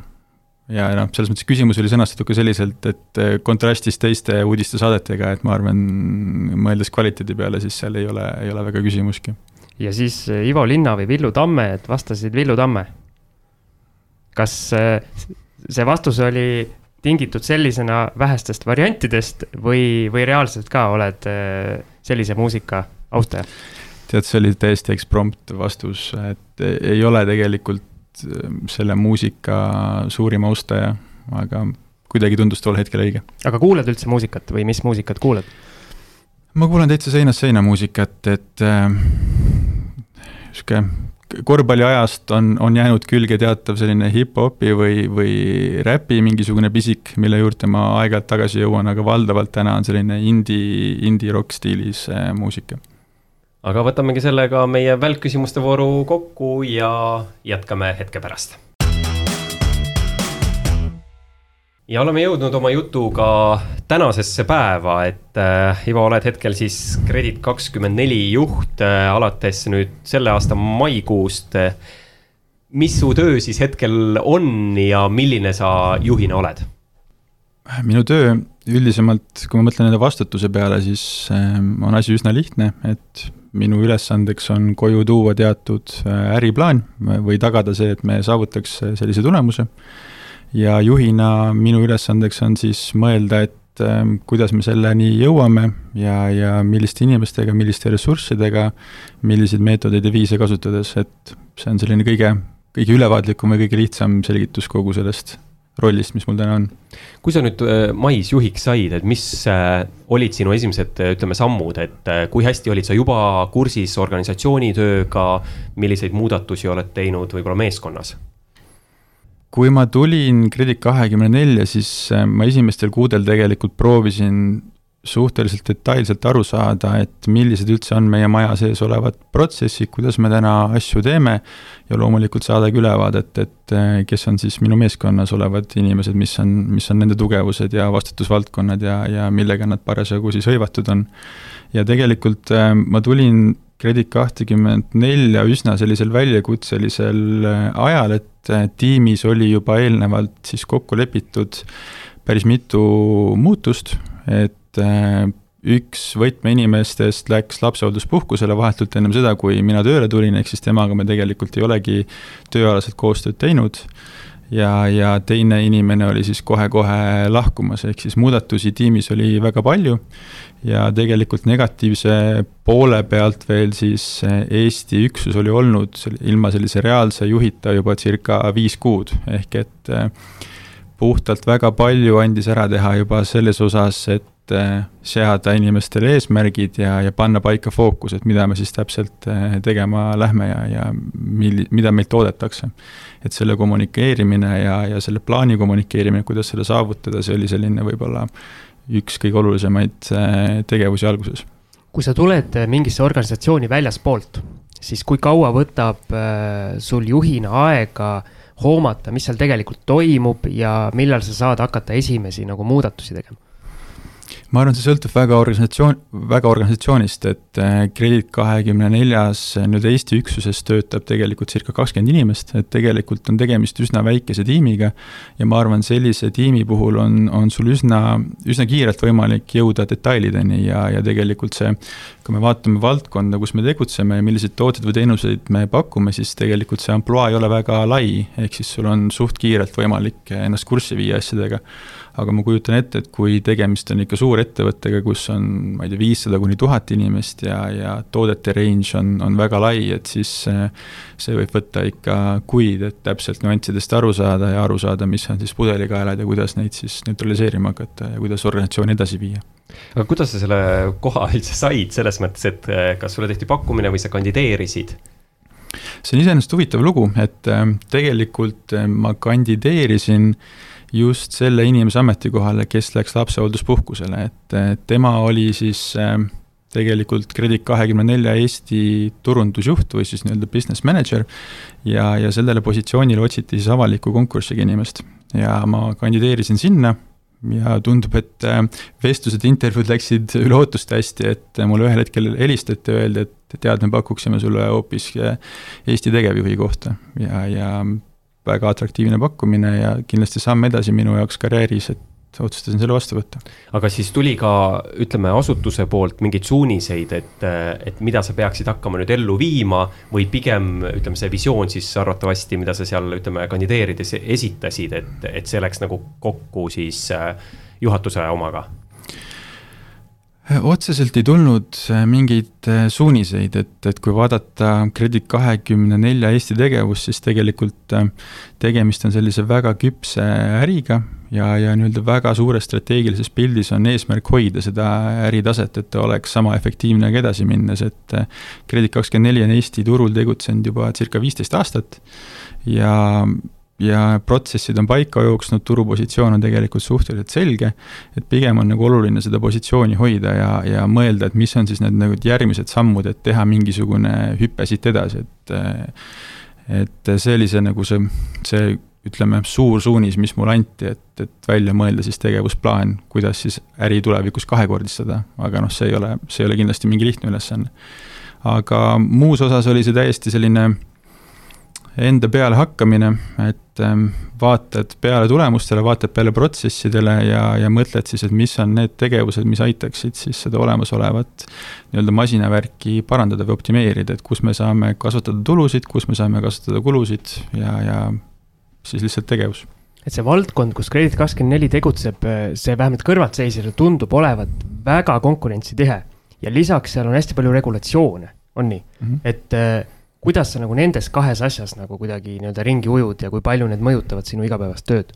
ja noh, selles mõttes küsimus oli sõnastatud ka selliselt, et eh, kontrastis teiste uudistesaadetega, et ma arvan, mõeldes kvaliteedi peale, siis seal ei ole, ei ole väga küsimustki. ja siis eh, Ivo Linna või Villu Tamme, et vastasid Villu Tamme. kas see vastus oli tingitud sellisena vähestest variantidest või, või reaalselt ka oled äh, sellise muusika austaja? tead, see oli täiesti eksprompt vastus, et ei ole tegelikult äh, selle muusika suurim austaja, aga kuidagi tundus tol hetkel õige. aga kuuled üldse muusikat või mis muusikat kuulad? ma kuulen täitsa seinast seina muusikat, et äh, sihuke korvpalliajast on, on jäänud külge teatav selline hip-hopi või, või räpi mingisugune pisik, mille juurde ma aeg-ajalt tagasi jõuan, aga valdavalt täna on selline indie, indie-rock stiilis äh, muusika. aga võtamegi sellega meie välkküsimuste vooru kokku ja jätkame hetke pärast ja oleme jõudnud oma jutuga tänasesse päeva, et äh, Ivo, oled hetkel siis Kredit kakskümmend neli juht äh, alates nüüd selle aasta maikuust. mis su töö siis hetkel on ja milline sa juhina oled? minu töö üldisemalt, kui ma mõtlen nende vastutuse peale, siis äh, on asi üsna lihtne, et minu ülesandeks on koju tuua teatud äh, äriplaan või tagada see, et me saavutaks äh, sellise tulemuse ja juhina minu ülesandeks on siis mõelda, et äh, kuidas me selleni jõuame ja, ja milliste inimestega, milliste ressurssidega, milliseid meetodeid ja viise kasutades, et see on selline kõige, kõige ülevaatlikum ja kõige lihtsam selgitus kogu sellest rollist, mis mul täna on. kui sa nüüd äh, mais juhiks said, et mis äh, olid sinu esimesed, ütleme, sammud, et kui hästi olid sa juba kursis organisatsiooni tööga, milliseid muudatusi oled teinud võib-olla meeskonnas? Kui ma tulin Kredit kahekümne nelja, siis äh, ma esimestel kuudel tegelikult proovisin suhteliselt detailselt aru saada, et millised üldse on meie maja sees olevad protsessid, kuidas me täna asju teeme ja loomulikult saada ka ülevaadet, et äh, kes on siis minu meeskonnas olevad inimesed, mis on, mis on nende tugevused ja vastutusvaldkonnad ja, ja millega nad parasjagu siis hõivatud on. ja tegelikult äh, ma tulin Kredit kahtekümmend nelja üsna sellisel väljakutselisel ajal, et et tiimis oli juba eelnevalt siis kokku lepitud päris mitu muutust, et äh, üks võtmeinimestest läks lapsehoolduspuhkusele vahetult ennem seda, kui mina tööle tulin, ehk siis temaga me tegelikult ei olegi tööalaselt koostööd teinud ja, ja teine inimene oli siis kohe-kohe lahkumas, ehk siis muudatusi tiimis oli väga palju. Ja tegelikult negatiivse poole pealt veel siis Eesti üksus oli olnud ilma sellise reaalse juhita juba circa viis kuud, ehk et puhtalt väga palju andis ära teha juba selles osas, et äh, seada inimestele eesmärgid ja, ja panna paika fookus, et mida me siis täpselt äh, tegema lähme ja, ja milli-, mida meilt oodatakse. et selle kommunikeerimine ja, ja selle plaani kommunikeerimine, kuidas seda saavutada, see oli selline võib-olla üks kõige olulisemaid äh, tegevusi alguses. kui sa tuled mingisse organisatsiooni väljaspoolt, siis kui kaua võtab sul juhina aega äh, hoomata, mis seal tegelikult toimub ja millal sa saad hakata esimesi nagu muudatusi tegema? Ma arvan, see sõltub väga organisatsioon, väga organisatsioonist, et äh, Kredit kahekümne neljas äh, nii-öelda Eesti üksuses töötab tegelikult circa kakskümmend inimest, et tegelikult on tegemist üsna väikese tiimiga. ja ma arvan, sellise tiimi puhul on, on sul üsna, üsna kiirelt võimalik jõuda detailideni ja, ja tegelikult see. kui me vaatame valdkonda, kus me tegutseme ja milliseid tooteid või teenuseid me pakume, siis tegelikult see ampluaa ei ole väga lai, ehk siis sul on suht kiirelt võimalik ennast kurssi viia asjadega aga ma kujutan ette, et kui tegemist on ikka suurettevõttega, kus on, ma ei tea, viissada kuni tuhat inimest ja, ja toodete range on, on väga lai, et siis see võib võtta ikka kuid, et täpselt nüanssidest aru saada ja aru saada, mis on siis pudelikaelad ja kuidas neid siis neutraliseerima hakata ja kuidas organisatsiooni edasi viia aga kuidas sa selle koha üldse said, selles mõttes, et eh, kas sulle tehti pakkumine või sa kandideerisid? see on iseenesest huvitav lugu, et eh, tegelikult eh, ma kandideerisin äh, just selle inimese ametikohale, kes läks lapsehoolduspuhkusele, et tema oli siis äh, tegelikult Kredit kahekümne nelja Eesti turundusjuht või siis nii-öelda business manager. ja, ja sellele positsioonile otsiti siis avaliku konkursiga inimest ja ma kandideerisin sinna ja tundub, et äh, vestlused, intervjuud läksid üle ootuste hästi, et mulle ühel hetkel helistati öeldi, et tead, me pakuksime sulle hoopis Eesti tegevjuhi kohta ja, ja väga atraktiivne pakkumine ja kindlasti samm edasi minu jaoks karjääris, et otsustasin selle vastu võtta. aga siis tuli ka, ütleme, asutuse poolt mingeid suuniseid, et, et mida sa peaksid hakkama nüüd ellu viima või pigem ütleme, see visioon siis arvatavasti, mida sa seal ütleme, kandideerides esitasid, et, et see läks nagu kokku siis äh, juhatuse omaga otseselt ei tulnud äh, mingeid äh, suuniseid, et, et kui vaadata Kredit kahekümne nelja Eesti tegevust, siis tegelikult tegemist on sellise väga küpse äriga ja, ja nii-öelda väga suures strateegilises pildis on eesmärk hoida seda äritaset, et ta oleks sama efektiivne ka edasi minnes, et Kredit kakskümmend neli on Eesti turul tegutsenud juba circa viisteist aastat ja ja protsessid on paika jooksnud, turupositsioon on tegelikult suhteliselt selge, et pigem on nagu oluline seda positsiooni hoida ja, ja mõelda, et mis on siis need nagu järgmised sammud, et teha mingisugune hüpe siit edasi, et et see oli see nagu see, see ütleme, suur suunis, mis mulle anti, et, et välja mõelda siis tegevusplaan, kuidas siis äri tulevikus kahekordistada, aga noh, see ei ole, see ei ole kindlasti mingi lihtne ülesanne. aga muus osas oli see täiesti selline enda peale hakkamine, et ähm, vaatad peale tulemustele, vaatad peale protsessidele ja, ja mõtled siis, et mis on need tegevused, mis aitaksid siis seda olemasolevat nii-öelda masinavärki parandada või optimeerida, et kus me saame kasvatada tulusid, kus me saame kasvatada kulusid ja, ja siis lihtsalt tegevus et see valdkond, kus Kredit kakskümmend neli tegutseb, see vähemalt kõrvaltseisjale tundub olevat väga konkurentsitihe. ja lisaks seal on hästi palju regulatsioone, on nii mm, -hmm. et äh, kuidas sa nagu nendes kahes asjas nagu kuidagi nii-öelda ringi ujud ja kui palju need mõjutavad sinu igapäevast tööd?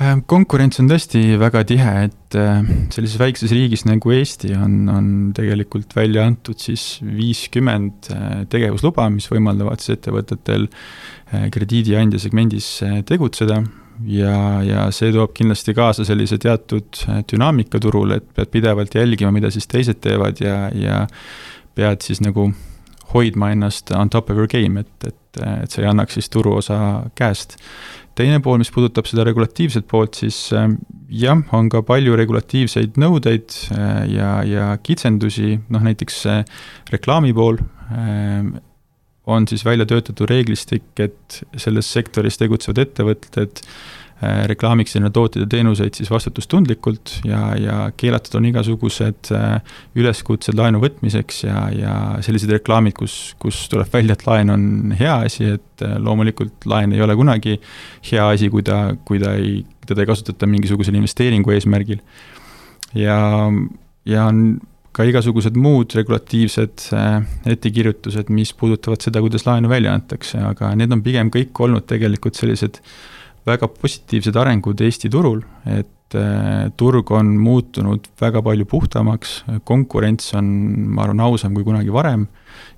Äh, konkurents on tõesti väga tihe, et äh, sellises väikses riigis nagu Eesti on, on tegelikult välja antud siis viiskümmend äh, tegevusluba, mis võimaldavad siis ettevõtetel krediidiandja segmendis tegutseda ja, ja see toob kindlasti kaasa sellise teatud dünaamika turul, et pead pidevalt jälgima, mida siis teised teevad ja, ja pead siis nagu hoidma ennast on top of your game, et, et, et sa ei annaks siis turuosa käest. teine pool, mis puudutab seda regulatiivset poolt, siis äh, jah, on ka palju regulatiivseid nõudeid äh, ja, ja kitsendusi, noh näiteks reklaami pool on siis välja töötatud reeglistik, et selles sektoris tegutsevad ettevõtted Äh, reklaamiks sinna tooteid ja teenuseid siis vastutustundlikult ja, ja keelatud on igasugused äh, üleskutsed laenu võtmiseks ja, ja sellised reklaamid, kus, kus tuleb välja, et laen on hea asi, et äh, loomulikult laen ei ole kunagi hea asi, kui ta, kui ta ei, teda ei kasutata mingisugusel investeeringu eesmärgil. ja, ja on ka igasugused muud regulatiivsed ettekirjutused, mis puudutavad seda, kuidas laenu välja antakse, aga need on pigem kõik olnud tegelikult sellised väga positiivsed arengud Eesti turul, et äh, turg on muutunud väga palju puhtamaks, konkurents on, ma arvan, ausam kui kunagi varem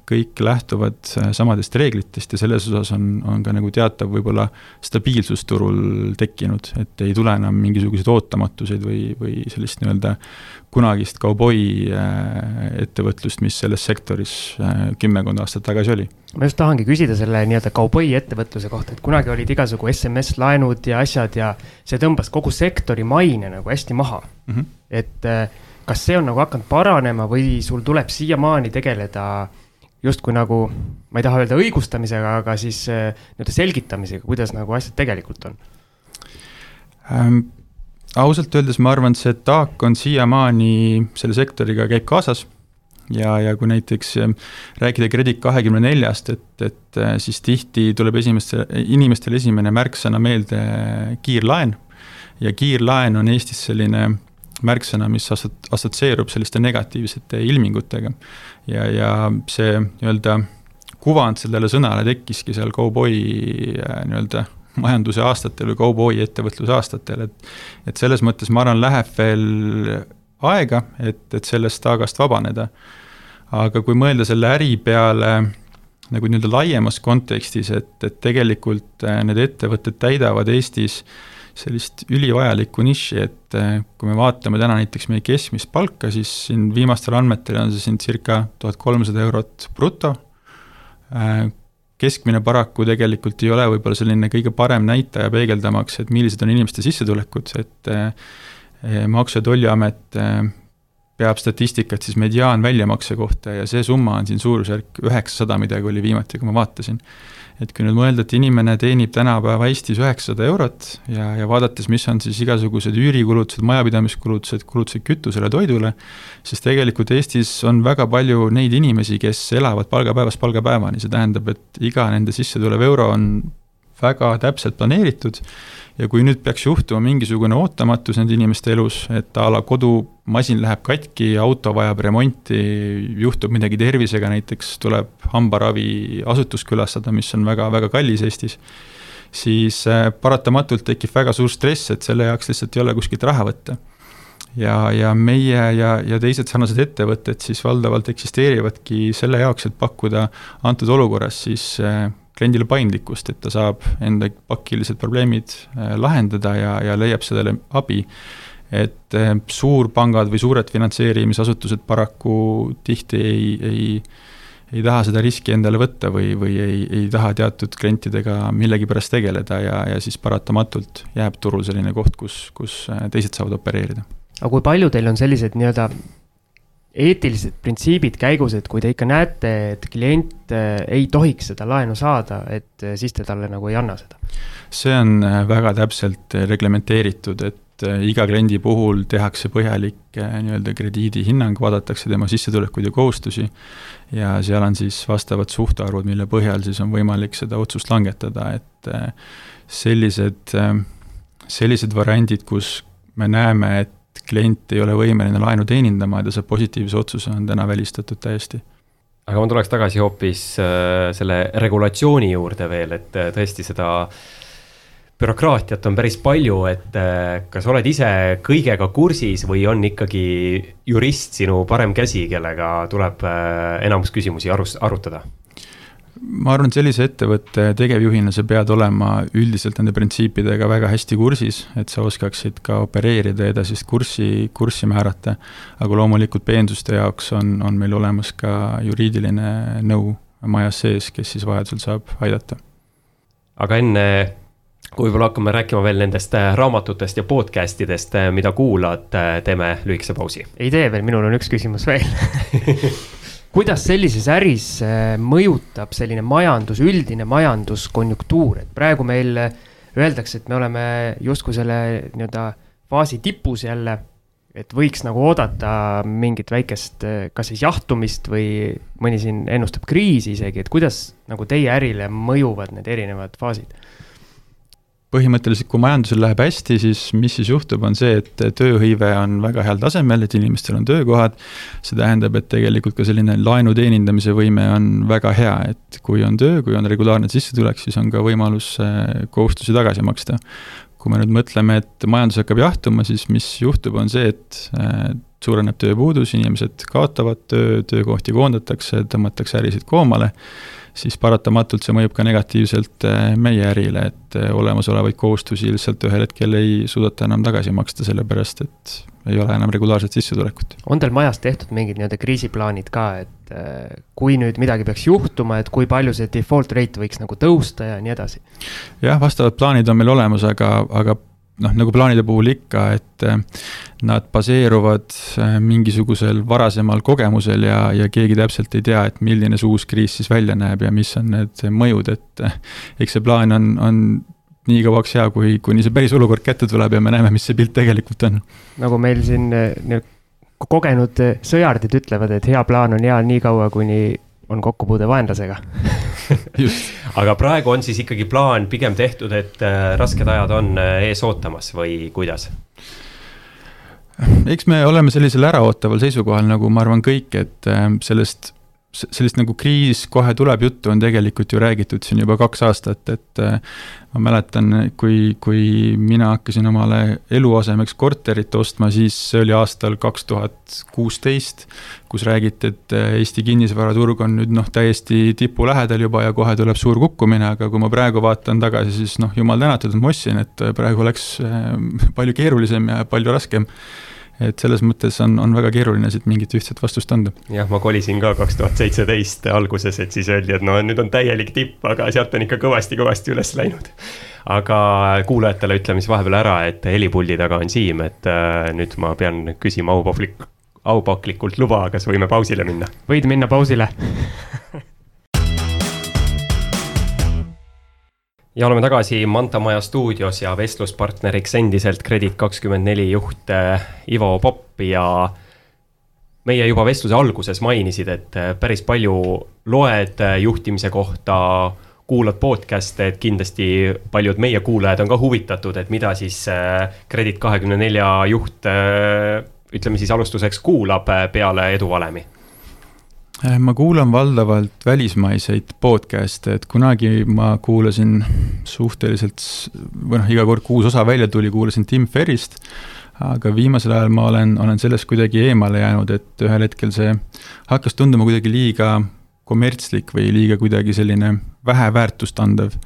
kõik lähtuvad äh, samadest reeglitest ja selles osas on, on ka nagu teatav võib-olla stabiilsus turul tekkinud, et ei tule enam mingisuguseid ootamatuseid või, või sellist nii-öelda kunagist kauboi äh, ettevõtlust, mis selles sektoris äh, kümmekond aastat tagasi oli. ma just tahangi küsida selle nii-öelda kauboi ettevõtluse kohta, et kunagi olid igasugu SMS-laenud ja asjad ja see tõmbas kogu sektori maine nagu hästi maha mm. -hmm. et kas see on nagu hakanud paranema või sul tuleb siiamaani tegeleda äh, justkui nagu, ma ei taha öelda õigustamisega, aga siis äh, nii-öelda selgitamisega, kuidas nagu asjad tegelikult on ähm,? ausalt öeldes ma arvan, et see taak on siiamaani selle sektoriga käib kaasas ja, ja kui näiteks äh, rääkida Kredit kahekümne neljast, et, et äh, siis tihti tuleb esimeste, inimestel esimene märksõna meelde kiirlaen ja kiirlaen on Eestis selline märksõna, mis assotsieerub selliste negatiivsete ilmingutega. ja, ja see nii-öelda kuvand sellele sõnale tekkiski seal kauboi äh, nii-öelda majanduse aastatel või kauboi ettevõtluse aastatel, et et selles mõttes ma arvan, läheb veel aega, et, et sellest taagast vabaneda. aga kui mõelda selle äri peale nagu nii-öelda laiemas kontekstis, et, et tegelikult äh, need ettevõtted täidavad Eestis äh, sellist ülivajalikku nišši, et eh, kui me vaatame täna näiteks meie keskmist palka, siis siin viimastel andmetel on see siin circa tuhat kolmsada eurot bruto. Eh, keskmine paraku tegelikult ei ole võib-olla selline kõige parem näitaja peegeldamaks, et millised on inimeste sissetulekud, et eh, Maksu- ja Tolliamet peab statistikat siis mediaan väljamakse kohta ja see summa on siin suurusjärk üheksasada midagi oli viimati, kui ma vaatasin. et kui nüüd mõelda, et inimene teenib tänapäeva Eestis üheksasada eurot ja, ja vaadates, mis on siis igasugused üürikulutused, majapidamiskulutused, kulutused kütusele, toidule, siis tegelikult Eestis on väga palju neid inimesi, kes elavad palgapäevast palgapäevani, see tähendab, et iga nende sisse tulev euro on väga täpselt planeeritud. Ja kui nüüd peaks juhtuma mingisugune ootamatus nende inimeste elus, et a la kodumasin läheb katki, auto vajab remonti, juhtub midagi tervisega, näiteks tuleb hambaraviasutust külastada, mis on väga, väga kallis Eestis, siis äh, paratamatult tekib väga suur stress, et selle jaoks lihtsalt ei ole kuskilt raha võtta. Ja, ja meie ja, ja teised sarnased ettevõtted siis valdavalt eksisteerivadki selle jaoks, et pakkuda antud olukorras siis äh, kliendile paindlikkust, et ta saab enda pakilised probleemid äh, lahendada ja, ja leiab sellele abi. et äh, suurpangad või suured finantseerimisasutused paraku tihti ei, ei ei taha seda riski endale võtta või, või ei, ei taha teatud klientidega millegipärast tegeleda ja, ja siis paratamatult jääb turul selline koht, kus, kus äh, teised saavad opereerida. aga kui palju teil on selliseid nii-öelda eetilised printsiibid käigus, et kui te ikka näete, et klient äh, ei tohiks seda laenu saada, et äh, siis te talle nagu ei anna seda? see on äh, väga täpselt reglementeeritud, et iga kliendi puhul tehakse põhjalik nii-öelda krediidihinnang, vaadatakse tema sissetulekuid ja kohustusi ja seal on siis vastavad suhtarvud, mille põhjal siis on võimalik seda otsust langetada, et sellised, sellised variandid, kus me näeme, et klient ei ole võimeline laenu teenindama ja ta saab positiivse otsuse, on täna välistatud täiesti aga ma tuleks tagasi hoopis äh, selle regulatsiooni juurde veel, et äh, tõesti seda bürokraatiat on päris palju, et äh, kas oled ise kõigega kursis või on ikkagi jurist sinu parem käsi, kellega tuleb enamus küsimusi arus, arutada? Ma arvan, et sellise ettevõtte tegevjuhina sa pead olema üldiselt nende printsiipidega väga hästi kursis, et sa oskaksid ka opereerida ja edasist kurssi, kurssi määrata. aga loomulikult peensuste jaoks on, on meil olemas ka juriidiline nõu majas sees, kes siis vajadusel saab aidata. aga enne kui võib-olla hakkame rääkima veel nendest äh, raamatutest ja podcast idest, äh, mida kuulad, äh, teeme lühikese pausi. ei tee veel, minul on üks küsimus veel kuidas sellises äris äh, mõjutab selline majandus, üldine majanduskonjunktuur, et praegu meil äh, öeldakse, et me oleme justkui selle nii-öelda faasi tipus jälle, et võiks nagu oodata mingit väikest, äh, kas siis jahtumist või mõni siin ennustab kriisi isegi, et kuidas nagu teie ärile mõjuvad need erinevad faasid? Põhimõtteliselt, kui majandusel läheb hästi, siis mis siis juhtub, on see, et tööhõive on väga heal tasemel, et inimestel on töökohad. see tähendab, et tegelikult ka selline laenu teenindamise võime on väga hea, et kui on töö, kui on regulaarne sissetulek, siis on ka võimalus äh, kohustusi tagasi maksta. kui me nüüd mõtleme, et majandus hakkab jahtuma, siis mis juhtub, on see, et äh, suureneb tööpuudus, inimesed kaotavad töö, töökohti koondatakse, tõmmatakse ärisid koomale siis paratamatult see mõjub ka negatiivselt äh, meie ärile, et äh, olemasolevaid kohustusi lihtsalt ühel hetkel ei suudeta enam tagasi maksta, sellepärast et ei ole enam regulaarset sissetulekut. on teil majas tehtud mingid nii-öelda kriisiplaanid ka, et äh, kui nüüd midagi peaks juhtuma, et kui palju see default rate võiks nagu tõusta ja nii edasi? jah, vastavad plaanid on meil olemas, aga, aga noh, nagu plaanide puhul ikka, et eh, nad baseeruvad eh, mingisugusel varasemal kogemusel ja, ja keegi täpselt ei tea, et milline see uus kriis siis välja näeb ja mis on need mõjud, et eh, eks see plaan on, on nii kauaks hea, kui, kuni see päris olukord kätte tuleb ja me näeme, mis see pilt tegelikult on. nagu meil siin kogenud sõjardid ütlevad, et hea plaan on hea nii kaua, kuni on kokkupuude vaenlasega aga praegu on siis ikkagi plaan pigem tehtud, et äh, rasked ajad on äh, ees ootamas või kuidas? eks me oleme sellisel äraootaval seisukohal, nagu ma arvan kõik, et äh, sellest sellist nagu kriis kohe tuleb juttu, on tegelikult ju räägitud siin juba kaks aastat, et äh, ma mäletan, kui, kui mina hakkasin omale eluasemeks korterit ostma, siis see oli aastal kaks tuhat kuusteist, kus räägiti, et äh, Eesti kinnisvaraturg on nüüd noh, täiesti tipu lähedal juba ja kohe tuleb suur kukkumine, aga kui ma praegu vaatan tagasi, siis noh, jumal tänatud, et ma ostsin, et praegu oleks äh, palju keerulisem ja palju raskem et selles mõttes on, on väga keeruline siit mingit ühtset vastust anda. jah, ma kolisin ka kaks tuhat seitseteist alguses, et siis öeldi, et no nüüd on täielik tipp, aga sealt on ikka kõvasti-kõvasti üles läinud. aga kuulajatele ütleme siis vahepeal ära, et helipuldi taga on Siim, et äh, nüüd ma pean küsima aupaklik, aupaklikult luba, kas võime pausile minna? võid minna pausile ja oleme tagasi Manta Maja stuudios ja vestluspartneriks endiselt Kredit kakskümmend neli juht äh, Ivo Popp ja meie juba vestluse alguses mainisid, et äh, päris palju loed äh, juhtimise kohta, kuulad podcast'e, et kindlasti paljud meie kuulajad on ka huvitatud, et mida siis Kredit kahekümne nelja juht ütleme siis alustuseks kuulab peale eduvalemi ma kuulan valdavalt välismaiseid podcast'e, et kunagi ma kuulasin suhteliselt, või noh, iga kord, kui uus osa välja tuli, kuulasin Tim Ferrist, aga viimasel ajal ma olen, olen sellest kuidagi eemale jäänud, et ühel hetkel see hakkas tunduma kuidagi liiga kommertslik või liiga kuidagi selline vähe väärtust andev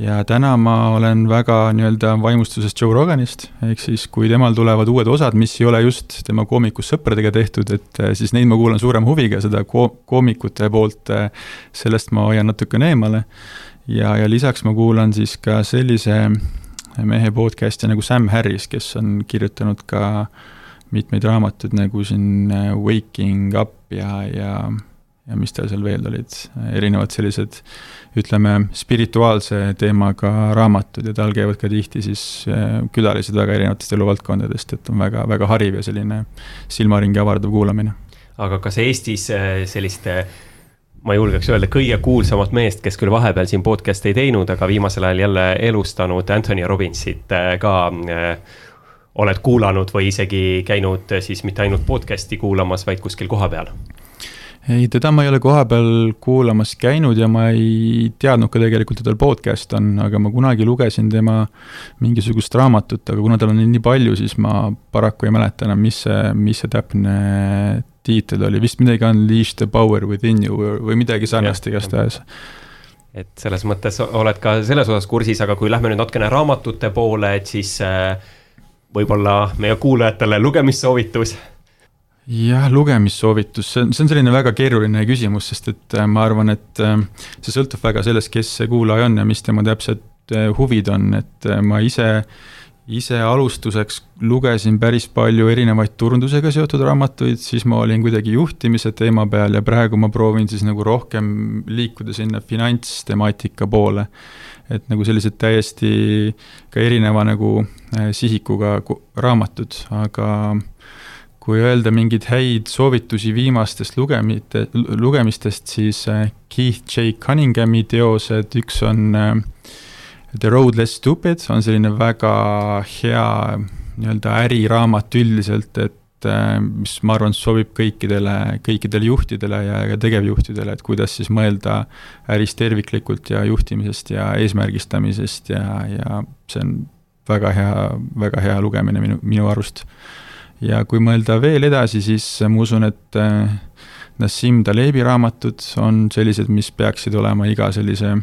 ja täna ma olen väga nii-öelda vaimustuses Joe Roganist, ehk siis kui temal tulevad uued osad, mis ei ole just tema koomikus sõpradega tehtud, et eh, siis neid ma kuulan suurema huviga, seda ko-, koomikute poolt, eh, sellest ma hoian natukene eemale. ja, ja lisaks ma kuulan siis ka sellise mehe podcast'i nagu Sam Harris, kes on kirjutanud ka mitmeid raamatuid nagu siin eh, Waking Up ja, ja ja mis tal seal veel olid, erinevad sellised ütleme, spirituaalse teemaga raamatud ja tal käivad ka tihti siis äh, külalised väga erinevatest eluvaldkondadest, et on väga, väga hariv ja selline silmaringi avardav kuulamine. aga kas Eestis äh, selliste ma julgeks öelda, kõige kuulsamat meest, kes küll vahepeal siin podcast'e ei teinud, aga viimasel ajal jälle elustanud Anthony Robbinsit äh, ka oled kuulanud või isegi käinud siis mitte ainult podcast'i kuulamas, vaid kuskil kohapeal? Ei, teda ma ei ole kohapeal kuulamas käinud ja ma ei teadnud ka tegelikult, et tal podcast on, aga ma kunagi lugesin tema mingisugust raamatut, aga kuna tal on nii palju, siis ma paraku ei mäleta enam, mis see, mis see täpne tiitel oli, vist midagi Unleash the power within you või midagi sarnast igastahes. et selles mõttes oled ka selles osas kursis, aga kui lähme nüüd natukene raamatute poole, et siis äh, võib-olla meie kuulajatele lugemissoovitus jah, lugemissoovitus, see on, see on selline väga keeruline küsimus, sest et äh, ma arvan, et äh, see sõltub väga sellest, kes see kuulaja on ja mis tema täpsed äh, huvid on, et ma ise, ise alustuseks lugesin päris palju erinevaid turundusega seotud raamatuid, siis ma olin kuidagi juhtimise teema peal ja praegu ma proovin siis nagu rohkem liikuda sinna finantstemaatika poole. et nagu sellised täiesti ka erineva nagu sihikuga raamatud, aga kui öelda mingeid häid soovitusi viimastest lugemite, lugemistest, siis äh, Keith J Cunninghami teosed, üks on äh, The Road Less Stupid on selline väga hea nii-öelda äriraamat üldiselt, et mis ma arvan, sobib kõikidele, kõikidele juhtidele ja ka tegevjuhtidele, et kuidas siis mõelda äris terviklikult ja juhtimisest ja eesmärgistamisest ja, ja see on väga hea, väga hea lugemine minu, minu arust. Ja kui mõelda veel edasi, siis ma usun, et äh, Nassim Talebi raamatud on sellised, mis peaksid olema iga sellise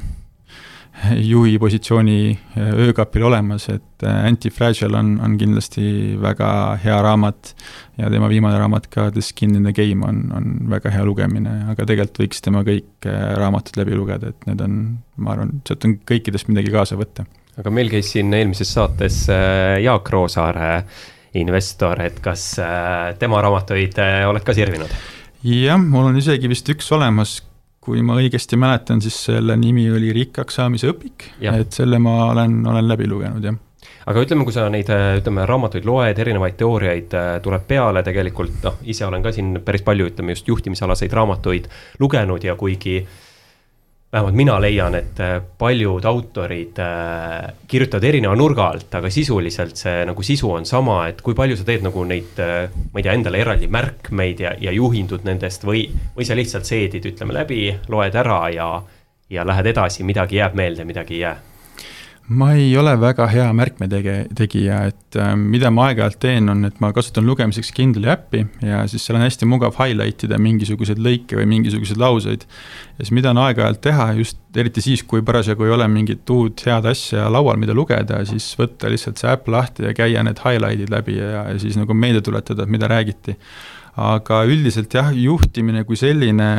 juhi positsiooni äh, öökapil olemas, et äh, Anti-Fragile on, on kindlasti väga hea raamat ja tema viimane raamat ka, The Skin in the Game on, on väga hea lugemine, aga tegelikult võiks tema kõik raamatud läbi lugeda, et need on, ma arvan, sealt on kõikidest midagi kaasa võtta. Aga meil käis siin eelmises saates äh, Jaak Roosaare, investor, et kas äh, tema raamatuid äh, oled ka sirvinud? jah, mul on isegi vist üks olemas, kui ma õigesti mäletan, siis selle nimi oli Rikkaks saamise õpik, et selle ma olen, olen läbi lugenud, jah. Aga ütleme, kui sa neid, ütleme, raamatuid loed, erinevaid teooriaid tuleb peale, tegelikult noh, ise olen ka siin päris palju, ütleme just juhtimisalaseid raamatuid lugenud ja kuigi äh, vähemalt mina leian, et äh, paljud autorid äh, kirjutavad erineva nurga alt, aga sisuliselt see nagu sisu on sama, et kui palju sa teed nagu neid, äh, ma ei tea, endale eraldi märkmeid ja, ja juhindud nendest või, või sa lihtsalt seedid, ütleme läbi, loed ära ja, ja lähed edasi, midagi jääb meelde, midagi ei jää ma ei ole väga hea märkmetege-, tegija, et äh, mida ma aeg-ajalt teen, on, et ma kasutan lugemiseks Kindle'i äppi ja siis seal on hästi mugav highlight ida mingisuguseid lõike või mingisuguseid lauseid. ja siis mida on aeg-ajalt teha, just eriti siis, kui parasjagu ei ole mingit uut head asja laual, mida lugeda, siis võtta lihtsalt see äpp lahti ja käia need highlight'id läbi ja, ja siis nagu meelde tuletada, et mida räägiti. aga üldiselt jah, juhtimine kui selline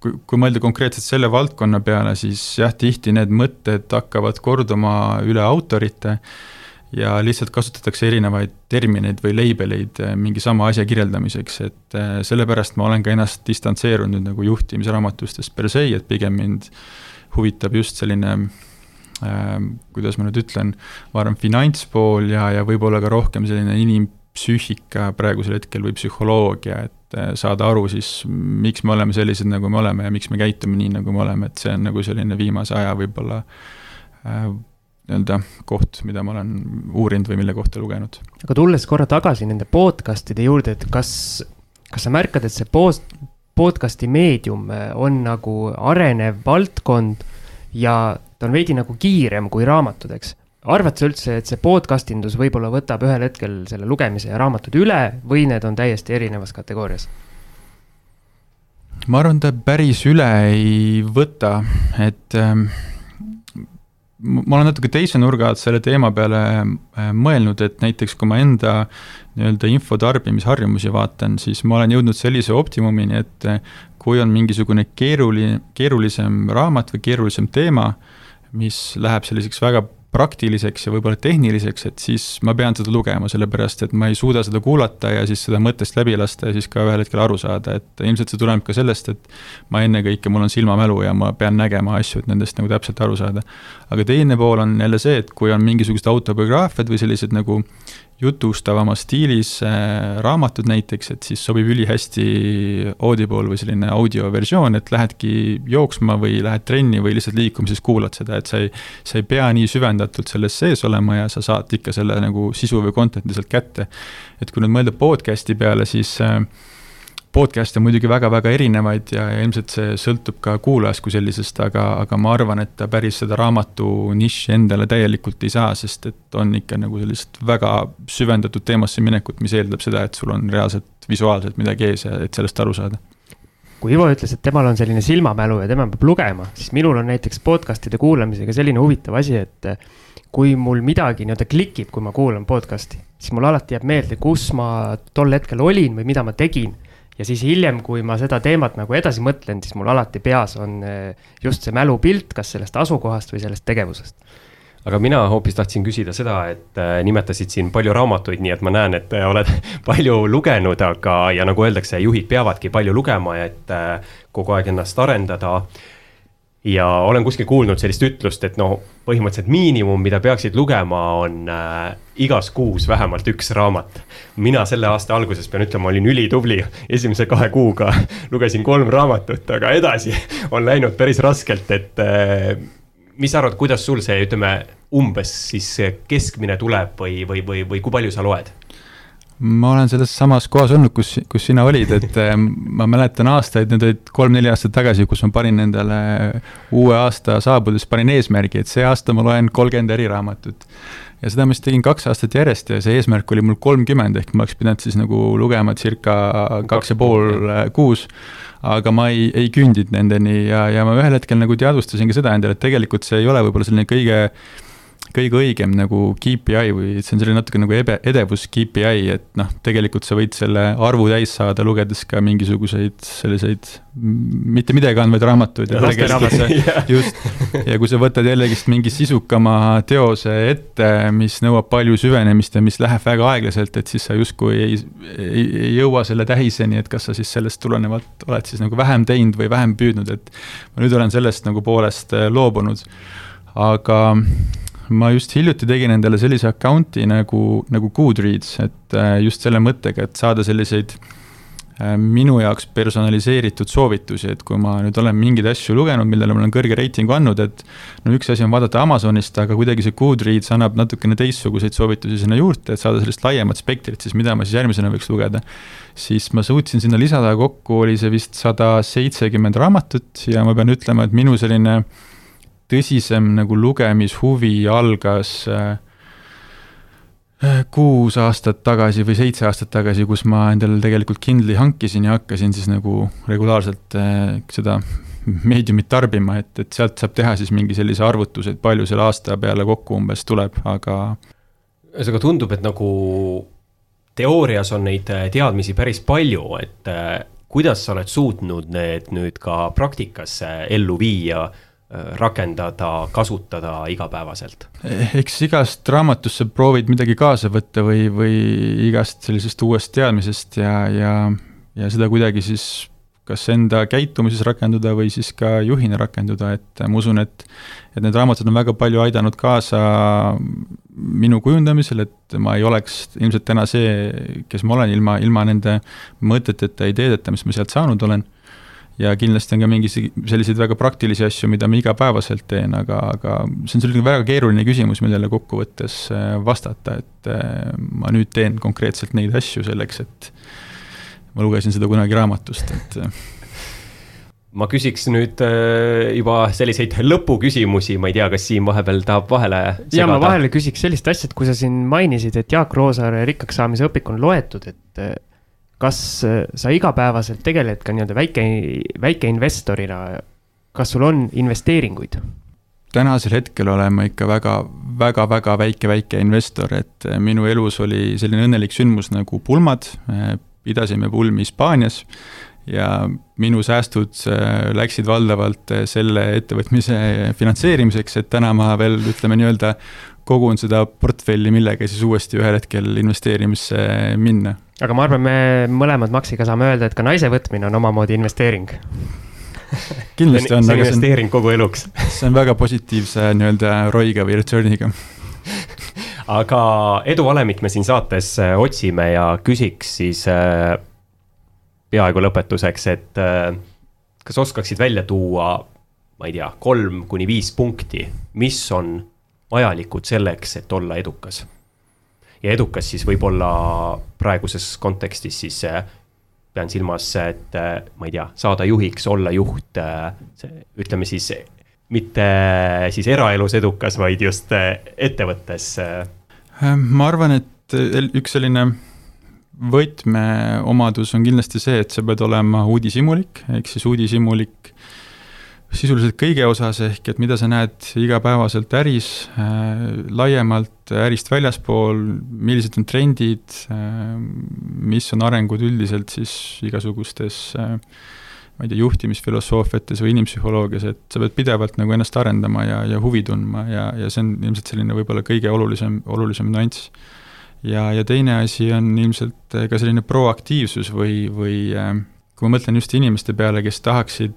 kui, kui mõelda konkreetselt selle valdkonna peale, siis jah, tihti need mõtted hakkavad korduma üle autorite ja lihtsalt kasutatakse erinevaid termineid või leibeleid eh, mingi sama asja kirjeldamiseks, et eh, sellepärast ma olen ka ennast distantseerunud nagu juhtimisraamatustest per se, et pigem mind huvitab just selline äh, kuidas ma nüüd ütlen, ma arvan, finantspool ja, ja võib-olla ka rohkem selline inimpsüühika praegusel hetkel või psühholoogia, et Äh, saada aru siis, miks me oleme sellised, nagu me oleme ja miks me käitume nii, nagu me oleme, et see on nagu selline viimase aja võib-olla äh, nii-öelda koht, mida ma olen uurinud või mille kohta lugenud. aga tulles korra tagasi nende podcast'ide juurde, et kas, kas sa märkad, et see post, podcast'i meedium äh, on nagu arenev valdkond ja ta on veidi nagu kiirem kui raamatud, eks? Arvad sa üldse, et see podcast indus võib-olla võtab ühel hetkel selle lugemise ja raamatud üle või need on täiesti erinevas kategoorias? ma arvan, ta päris üle ei võta, et ähm, ma olen natuke teise nurga alt selle teema peale äh, mõelnud, et näiteks kui ma enda nii-öelda info tarbimisharjumusi vaatan, siis ma olen jõudnud sellise optimumini, et äh, kui on mingisugune keeruline, keerulisem raamat või keerulisem teema, mis läheb selliseks väga praktiliseks ja võib-olla tehniliseks, et siis ma pean seda lugema, sellepärast et ma ei suuda seda kuulata ja siis seda mõttest läbi lasta ja siis ka ühel hetkel aru saada, et ilmselt see tuleneb ka sellest, et ma ennekõike, mul on silmamälu ja ma pean nägema asju, et nendest nagu täpselt aru saada. aga teine pool on jälle see, et kui on mingisugused autobiograafiad või sellised nagu jutustavamas stiilis äh, raamatud näiteks, et siis sobib ülihästi Audible või selline audioversioon, et lähedki jooksma või lähed trenni või lihtsalt liikumises kuulad seda, et sa ei, sa ei pea nii süvendatult selles sees olema ja sa saad ikka selle nagu sisu või content'i sealt kätte. et kui nüüd mõelda podcast'i peale, siis äh, podcast'e on muidugi väga-väga erinevaid ja, ja ilmselt see sõltub ka kuulajast kui sellisest, aga, aga ma arvan, et ta päris seda raamatu nišši endale täielikult ei saa, sest et on ikka nagu sellist väga süvendatud teemasse minekut, mis eeldab seda, et sul on reaalselt visuaalselt midagi ees ja et sellest aru saada. Kui Ivo ütles, et temal on selline silmamälu ja tema peab lugema, siis minul on näiteks podcast'ide kuulamisega selline huvitav asi, et kui mul midagi nii-öelda klikib, kui ma kuulan podcast'i, siis mul alati jääb meelde, kus ma tol hetkel olin või mida ma tegin ja siis hiljem, kui ma seda teemat nagu edasi mõtlen, siis mul alati peas on eh, just see mälupilt, kas sellest asukohast või sellest tegevusest. Aga mina hoopis tahtsin küsida seda, et äh, nimetasid siin palju raamatuid, nii et ma näen, et äh, oled palju lugenud, aga, ja nagu öeldakse, juhid peavadki palju lugema, et kogu aeg ennast arendada ja olen kuskil kuulnud sellist ütlust, et no põhimõtteliselt miinimum, mida peaksid lugema, on äh, igas kuus vähemalt üks raamat. mina selle aasta alguses pean ütlema, olin ülitubli, esimese kahe kuuga lugesin kolm raamatut, aga edasi on läinud päris raskelt, et äh, mis sa arvad, kuidas sul see, ütleme, umbes siis keskmine tuleb või, või, või, või kui palju sa loed? Ma olen selles samas kohas olnud, kus, kus sina olid, et äh, ma mäletan aastaid, need olid kolm-neli aastat tagasi, kus ma panin endale uue aasta saabudes, panin eesmärgi, et see aasta ma loen kolmkümmend eriraamatut. ja seda ma siis tegin kaks aastat järjest ja see eesmärk oli mul kolmkümmend, ehk ma oleks pidanud siis nagu lugema circa kaks ja pool kuus aga ma ei, ei küündid nendeni ja, ja ma ühel hetkel nagu teadvustasin ka seda endale, et tegelikult see ei ole võib-olla selline kõige kõige õigem nagu KPI või see on selline natuke nagu ebe, edevus KPI, et noh, tegelikult sa võid selle arvu täis saada, lugedes ka mingisuguseid selliseid mitte midagi andvaid raamatuid. just, ja kui sa võtad jällegist mingi sisukama teose ette, mis nõuab palju süvenemist ja mis läheb väga aeglaselt, et siis sa justkui ei, ei, ei jõua selle tähiseni, et kas sa siis sellest tulenevalt oled siis nagu vähem teinud või vähem püüdnud, et ma nüüd olen sellest nagu poolest loobunud. aga ma just hiljuti tegin endale sellise account'i nagu, nagu Goodreads, et äh, just selle mõttega, et saada selliseid äh, minu jaoks personaliseeritud soovitusi, et kui ma nüüd olen mingeid asju lugenud, millele ma olen kõrge reitingu andnud, et no üks asi on vaadata Amazonist, aga kuidagi see Goodreads annab natukene teistsuguseid soovitusi sinna juurde, et saada sellist laiemat spektrit siis, mida ma siis järgmisena võiks lugeda. siis ma suutsin sinna lisada kokku, oli see vist sada seitsekümmend raamatut ja ma pean ütlema, et minu selline äh, tõsisem nagu lugemishuvi algas äh, äh, kuus aastat tagasi või seitse aastat tagasi, kus ma endale tegelikult Kindle'i hankisin ja hakkasin siis nagu regulaarselt äh, seda meediumit tarbima, et, et sealt saab teha siis mingi sellise arvutuse, et palju selle aasta peale kokku umbes tuleb, aga. ühesõnaga tundub, et nagu teoorias on neid teadmisi päris palju, et kuidas sa oled suutnud need nüüd ka praktikasse ellu viia Äh, rakendada, kasutada igapäevaselt? eks igast raamatust sa proovid midagi kaasa võtta või, või igast sellisest uuest teadmisest ja, ja, ja seda kuidagi siis kas enda käitumises rakenduda või siis ka juhina rakenduda, et ma usun, et et need raamatud on väga palju aidanud kaasa minu kujundamisel, et ma ei oleks ilmselt täna see, kes ma olen, ilma, ilma nende mõteteta, ideedeta, mis ma sealt saanud olen ja kindlasti on ka mingi selliseid väga praktilisi asju, mida ma igapäevaselt teen, aga, aga see on selline väga keeruline küsimus, millele kokkuvõttes äh, vastata, et äh, ma nüüd teen konkreetselt neid asju selleks, et ma lugesin seda kunagi raamatust, et äh. ma küsiks nüüd juba selliseid lõpuküsimusi, ma ei tea, kas Siim vahepeal tahab vahele segada? ja ma vahele küsiks sellist asja, et kui sa siin mainisid, et Jaak Roosaare rikkaks saamise õpik on loetud, et kas äh, sa igapäevaselt tegeled ka nii-öelda väike, väikeinvestorina, kas sul on investeeringuid? tänasel hetkel olen ma ikka väga, väga, väga väike, väike investor, et äh, minu elus oli selline õnnelik sündmus nagu pulmad, äh, pidasime pulmi Hispaanias ja minu säästud läksid valdavalt selle ettevõtmise finantseerimiseks, et täna ma veel ütleme nii-öelda kogun seda portfelli, millega siis uuesti ühel hetkel investeerimisse minna. Aga ma arvan, me mõlemad Maxiga saame öelda, et ka naise võtmine on omamoodi investeering kindlasti on. see on investeering kogu eluks see on väga positiivse nii-öelda ROI-ga või return'iga aga eduvalemit me siin saates äh, otsime ja küsiks siis äh, peaaegu lõpetuseks, et äh, kas oskaksid välja tuua, ma ei tea, kolm kuni viis punkti, mis on vajalikud selleks, et olla edukas. Ja edukas siis võib-olla praeguses kontekstis siis äh, pean silmas, et äh, ma ei tea, saada juhiks, olla juht, äh, ütleme siis mitte siis eraelus edukas, vaid just ettevõttes. ma arvan, et üks selline võtmeomadus on kindlasti see, et sa pead olema uudishimulik, ehk siis uudishimulik sisuliselt kõige osas, ehk et mida sa näed igapäevaselt äris äh,, laiemalt ärist väljaspool, millised on trendid äh,, mis on arengud üldiselt siis igasugustes äh, ma ei tea, juhtimisfilosoofiates või inimpsühholoogias, et sa pead pidevalt nagu ennast arendama ja, ja huvi tundma ja, ja see on ilmselt selline võib-olla kõige olulisem, olulisem nüanss. ja, ja teine asi on ilmselt ka selline proaktiivsus või, või äh, kui ma mõtlen just inimeste peale, kes tahaksid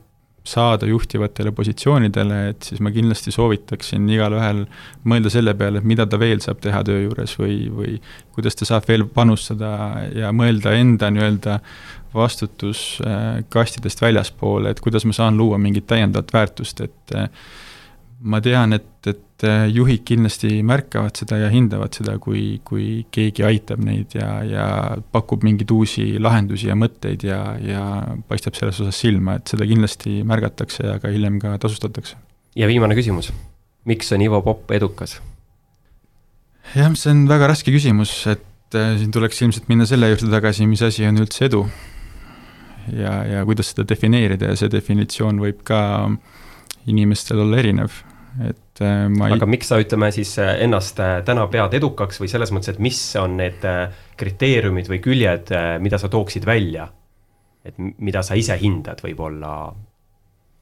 saada juhtivatele positsioonidele, et siis ma kindlasti soovitaksin igalühel mõelda selle peale, et mida ta veel saab teha töö juures või, või kuidas ta saab veel panustada ja mõelda enda nii-öelda vastutuskastidest väljaspoole, et kuidas ma saan luua mingit täiendavat väärtust, et ma tean, et, et äh, juhid kindlasti märkavad seda ja hindavad seda, kui, kui keegi aitab neid ja, ja pakub mingeid uusi lahendusi ja mõtteid ja, ja paistab selles osas silma, et seda kindlasti märgatakse ja ka hiljem ka tasustatakse. ja viimane küsimus, miks on Ivo Popp edukas? jah, see on väga raske küsimus, et äh, siin tuleks ilmselt minna selle juurde tagasi, mis asi on üldse edu. ja, ja kuidas seda defineerida ja see definitsioon võib ka inimestel olla erinev et äh, ma ei. aga miks sa, ütleme siis äh, ennast äh, täna pead edukaks või selles mõttes, et mis on need kriteeriumid või küljed, mida sa tooksid välja? et mida sa ise hindad võib-olla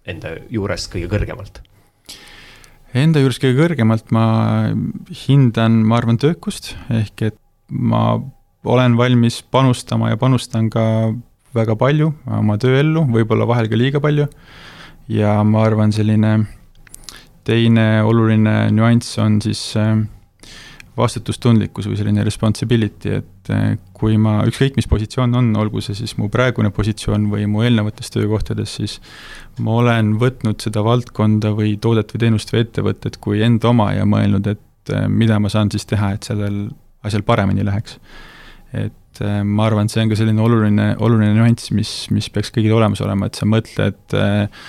enda juures kõige kõrgemalt? Enda juures kõige kõrgemalt ma hindan, ma arvan, töökust, ehk et ma olen valmis panustama ja panustan ka väga palju oma tööellu, võib-olla vahel ka liiga palju. ja ma arvan, selline teine oluline nüanss on siis äh, vastutustundlikkus või selline responsibility, et äh, kui ma, ükskõik mis positsioon on, olgu see siis mu praegune positsioon või mu eelnevates töökohtades, siis ma olen võtnud seda valdkonda või toodet või teenust või ettevõtet kui enda oma ja mõelnud, et äh, mida ma saan siis teha, et sellel asjal paremini läheks. et ma arvan, et see on ka selline oluline, oluline nüanss, mis, mis peaks kõigil olemas olema, et sa mõtled äh,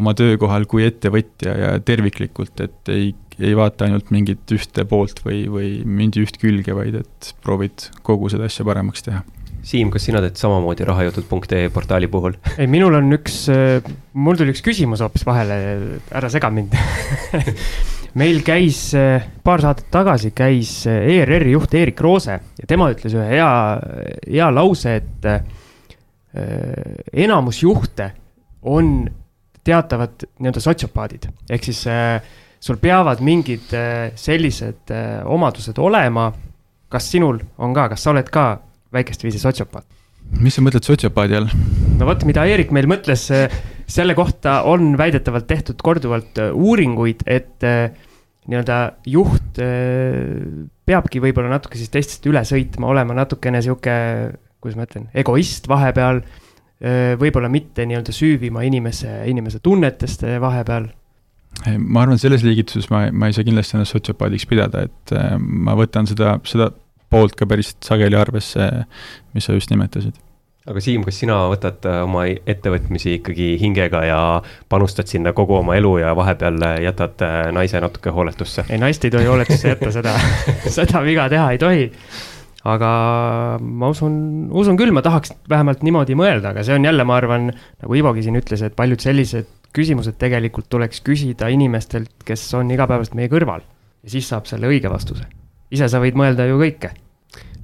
oma töökohal kui ettevõtja ja terviklikult, et ei, ei vaata ainult mingit ühte poolt või, või mingi üht külge, vaid et proovid kogu seda asja paremaks teha. Siim, kas sina teed samamoodi rahajutud.ee portaali puhul? ei, minul on üks, mul tuli üks küsimus hoopis vahele, ära sega mind meil käis paar saadet tagasi käis ERR-i juht Erik Roose ja tema ütles ühe hea, hea lause, et äh, enamus juhte on teatavad nii-öelda sotsiopaadid, ehk siis äh, sul peavad mingid äh, sellised äh, omadused olema. kas sinul on ka, kas sa oled ka väikest viisi sotsiopaat? mis sa mõtled sotsiopaadi all? no vot, mida Eerik meil mõtles, selle kohta on väidetavalt tehtud korduvalt uuringuid, et nii-öelda juht peabki võib-olla natuke siis teistest üle sõitma, olema natukene sihuke, kuidas ma ütlen, egoist vahepeal võib-olla mitte nii-öelda süüvima inimese, inimese tunnetest vahepeal? ma arvan, selles liigituses ma, ma ei saa kindlasti ennast sotsiopaadiks pidada, et ma võtan seda, seda poolt ka päris sageli arvesse, mis sa just nimetasid aga Siim, kas sina võtad oma ettevõtmisi ikkagi hingega ja panustad sinna kogu oma elu ja vahepeal jätad naise natuke hooletusse? ei, naist ei tohi hooletusse jätta, seda seda viga teha ei tohi aga ma usun, usun küll, ma tahaks vähemalt niimoodi mõelda, aga see on jälle, ma arvan, nagu Ivogi siin ütles, et paljud sellised küsimused tegelikult tuleks küsida inimestelt, kes on igapäevaselt meie kõrval. ja siis saab selle õige vastuse. ise sa võid mõelda ju kõike.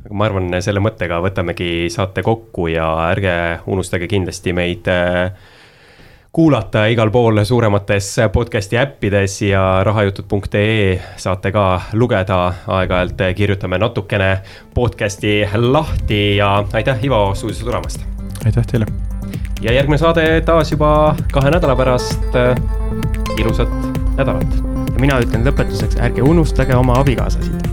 aga ma arvan, selle mõttega võtamegi saate kokku ja ärge unustage kindlasti meid äh, kuulata igal pool suuremates podcast'i äppides ja rahajutud.ee saate ka lugeda, aeg-ajalt kirjutame natukene podcast'i lahti ja aitäh, Ivo, stuudiosse tulemast! aitäh teile! ja järgmine saade taas juba kahe nädala pärast. ilusat nädalat! ja mina ütlen lõpetuseks, ärge unustage oma abikaasasid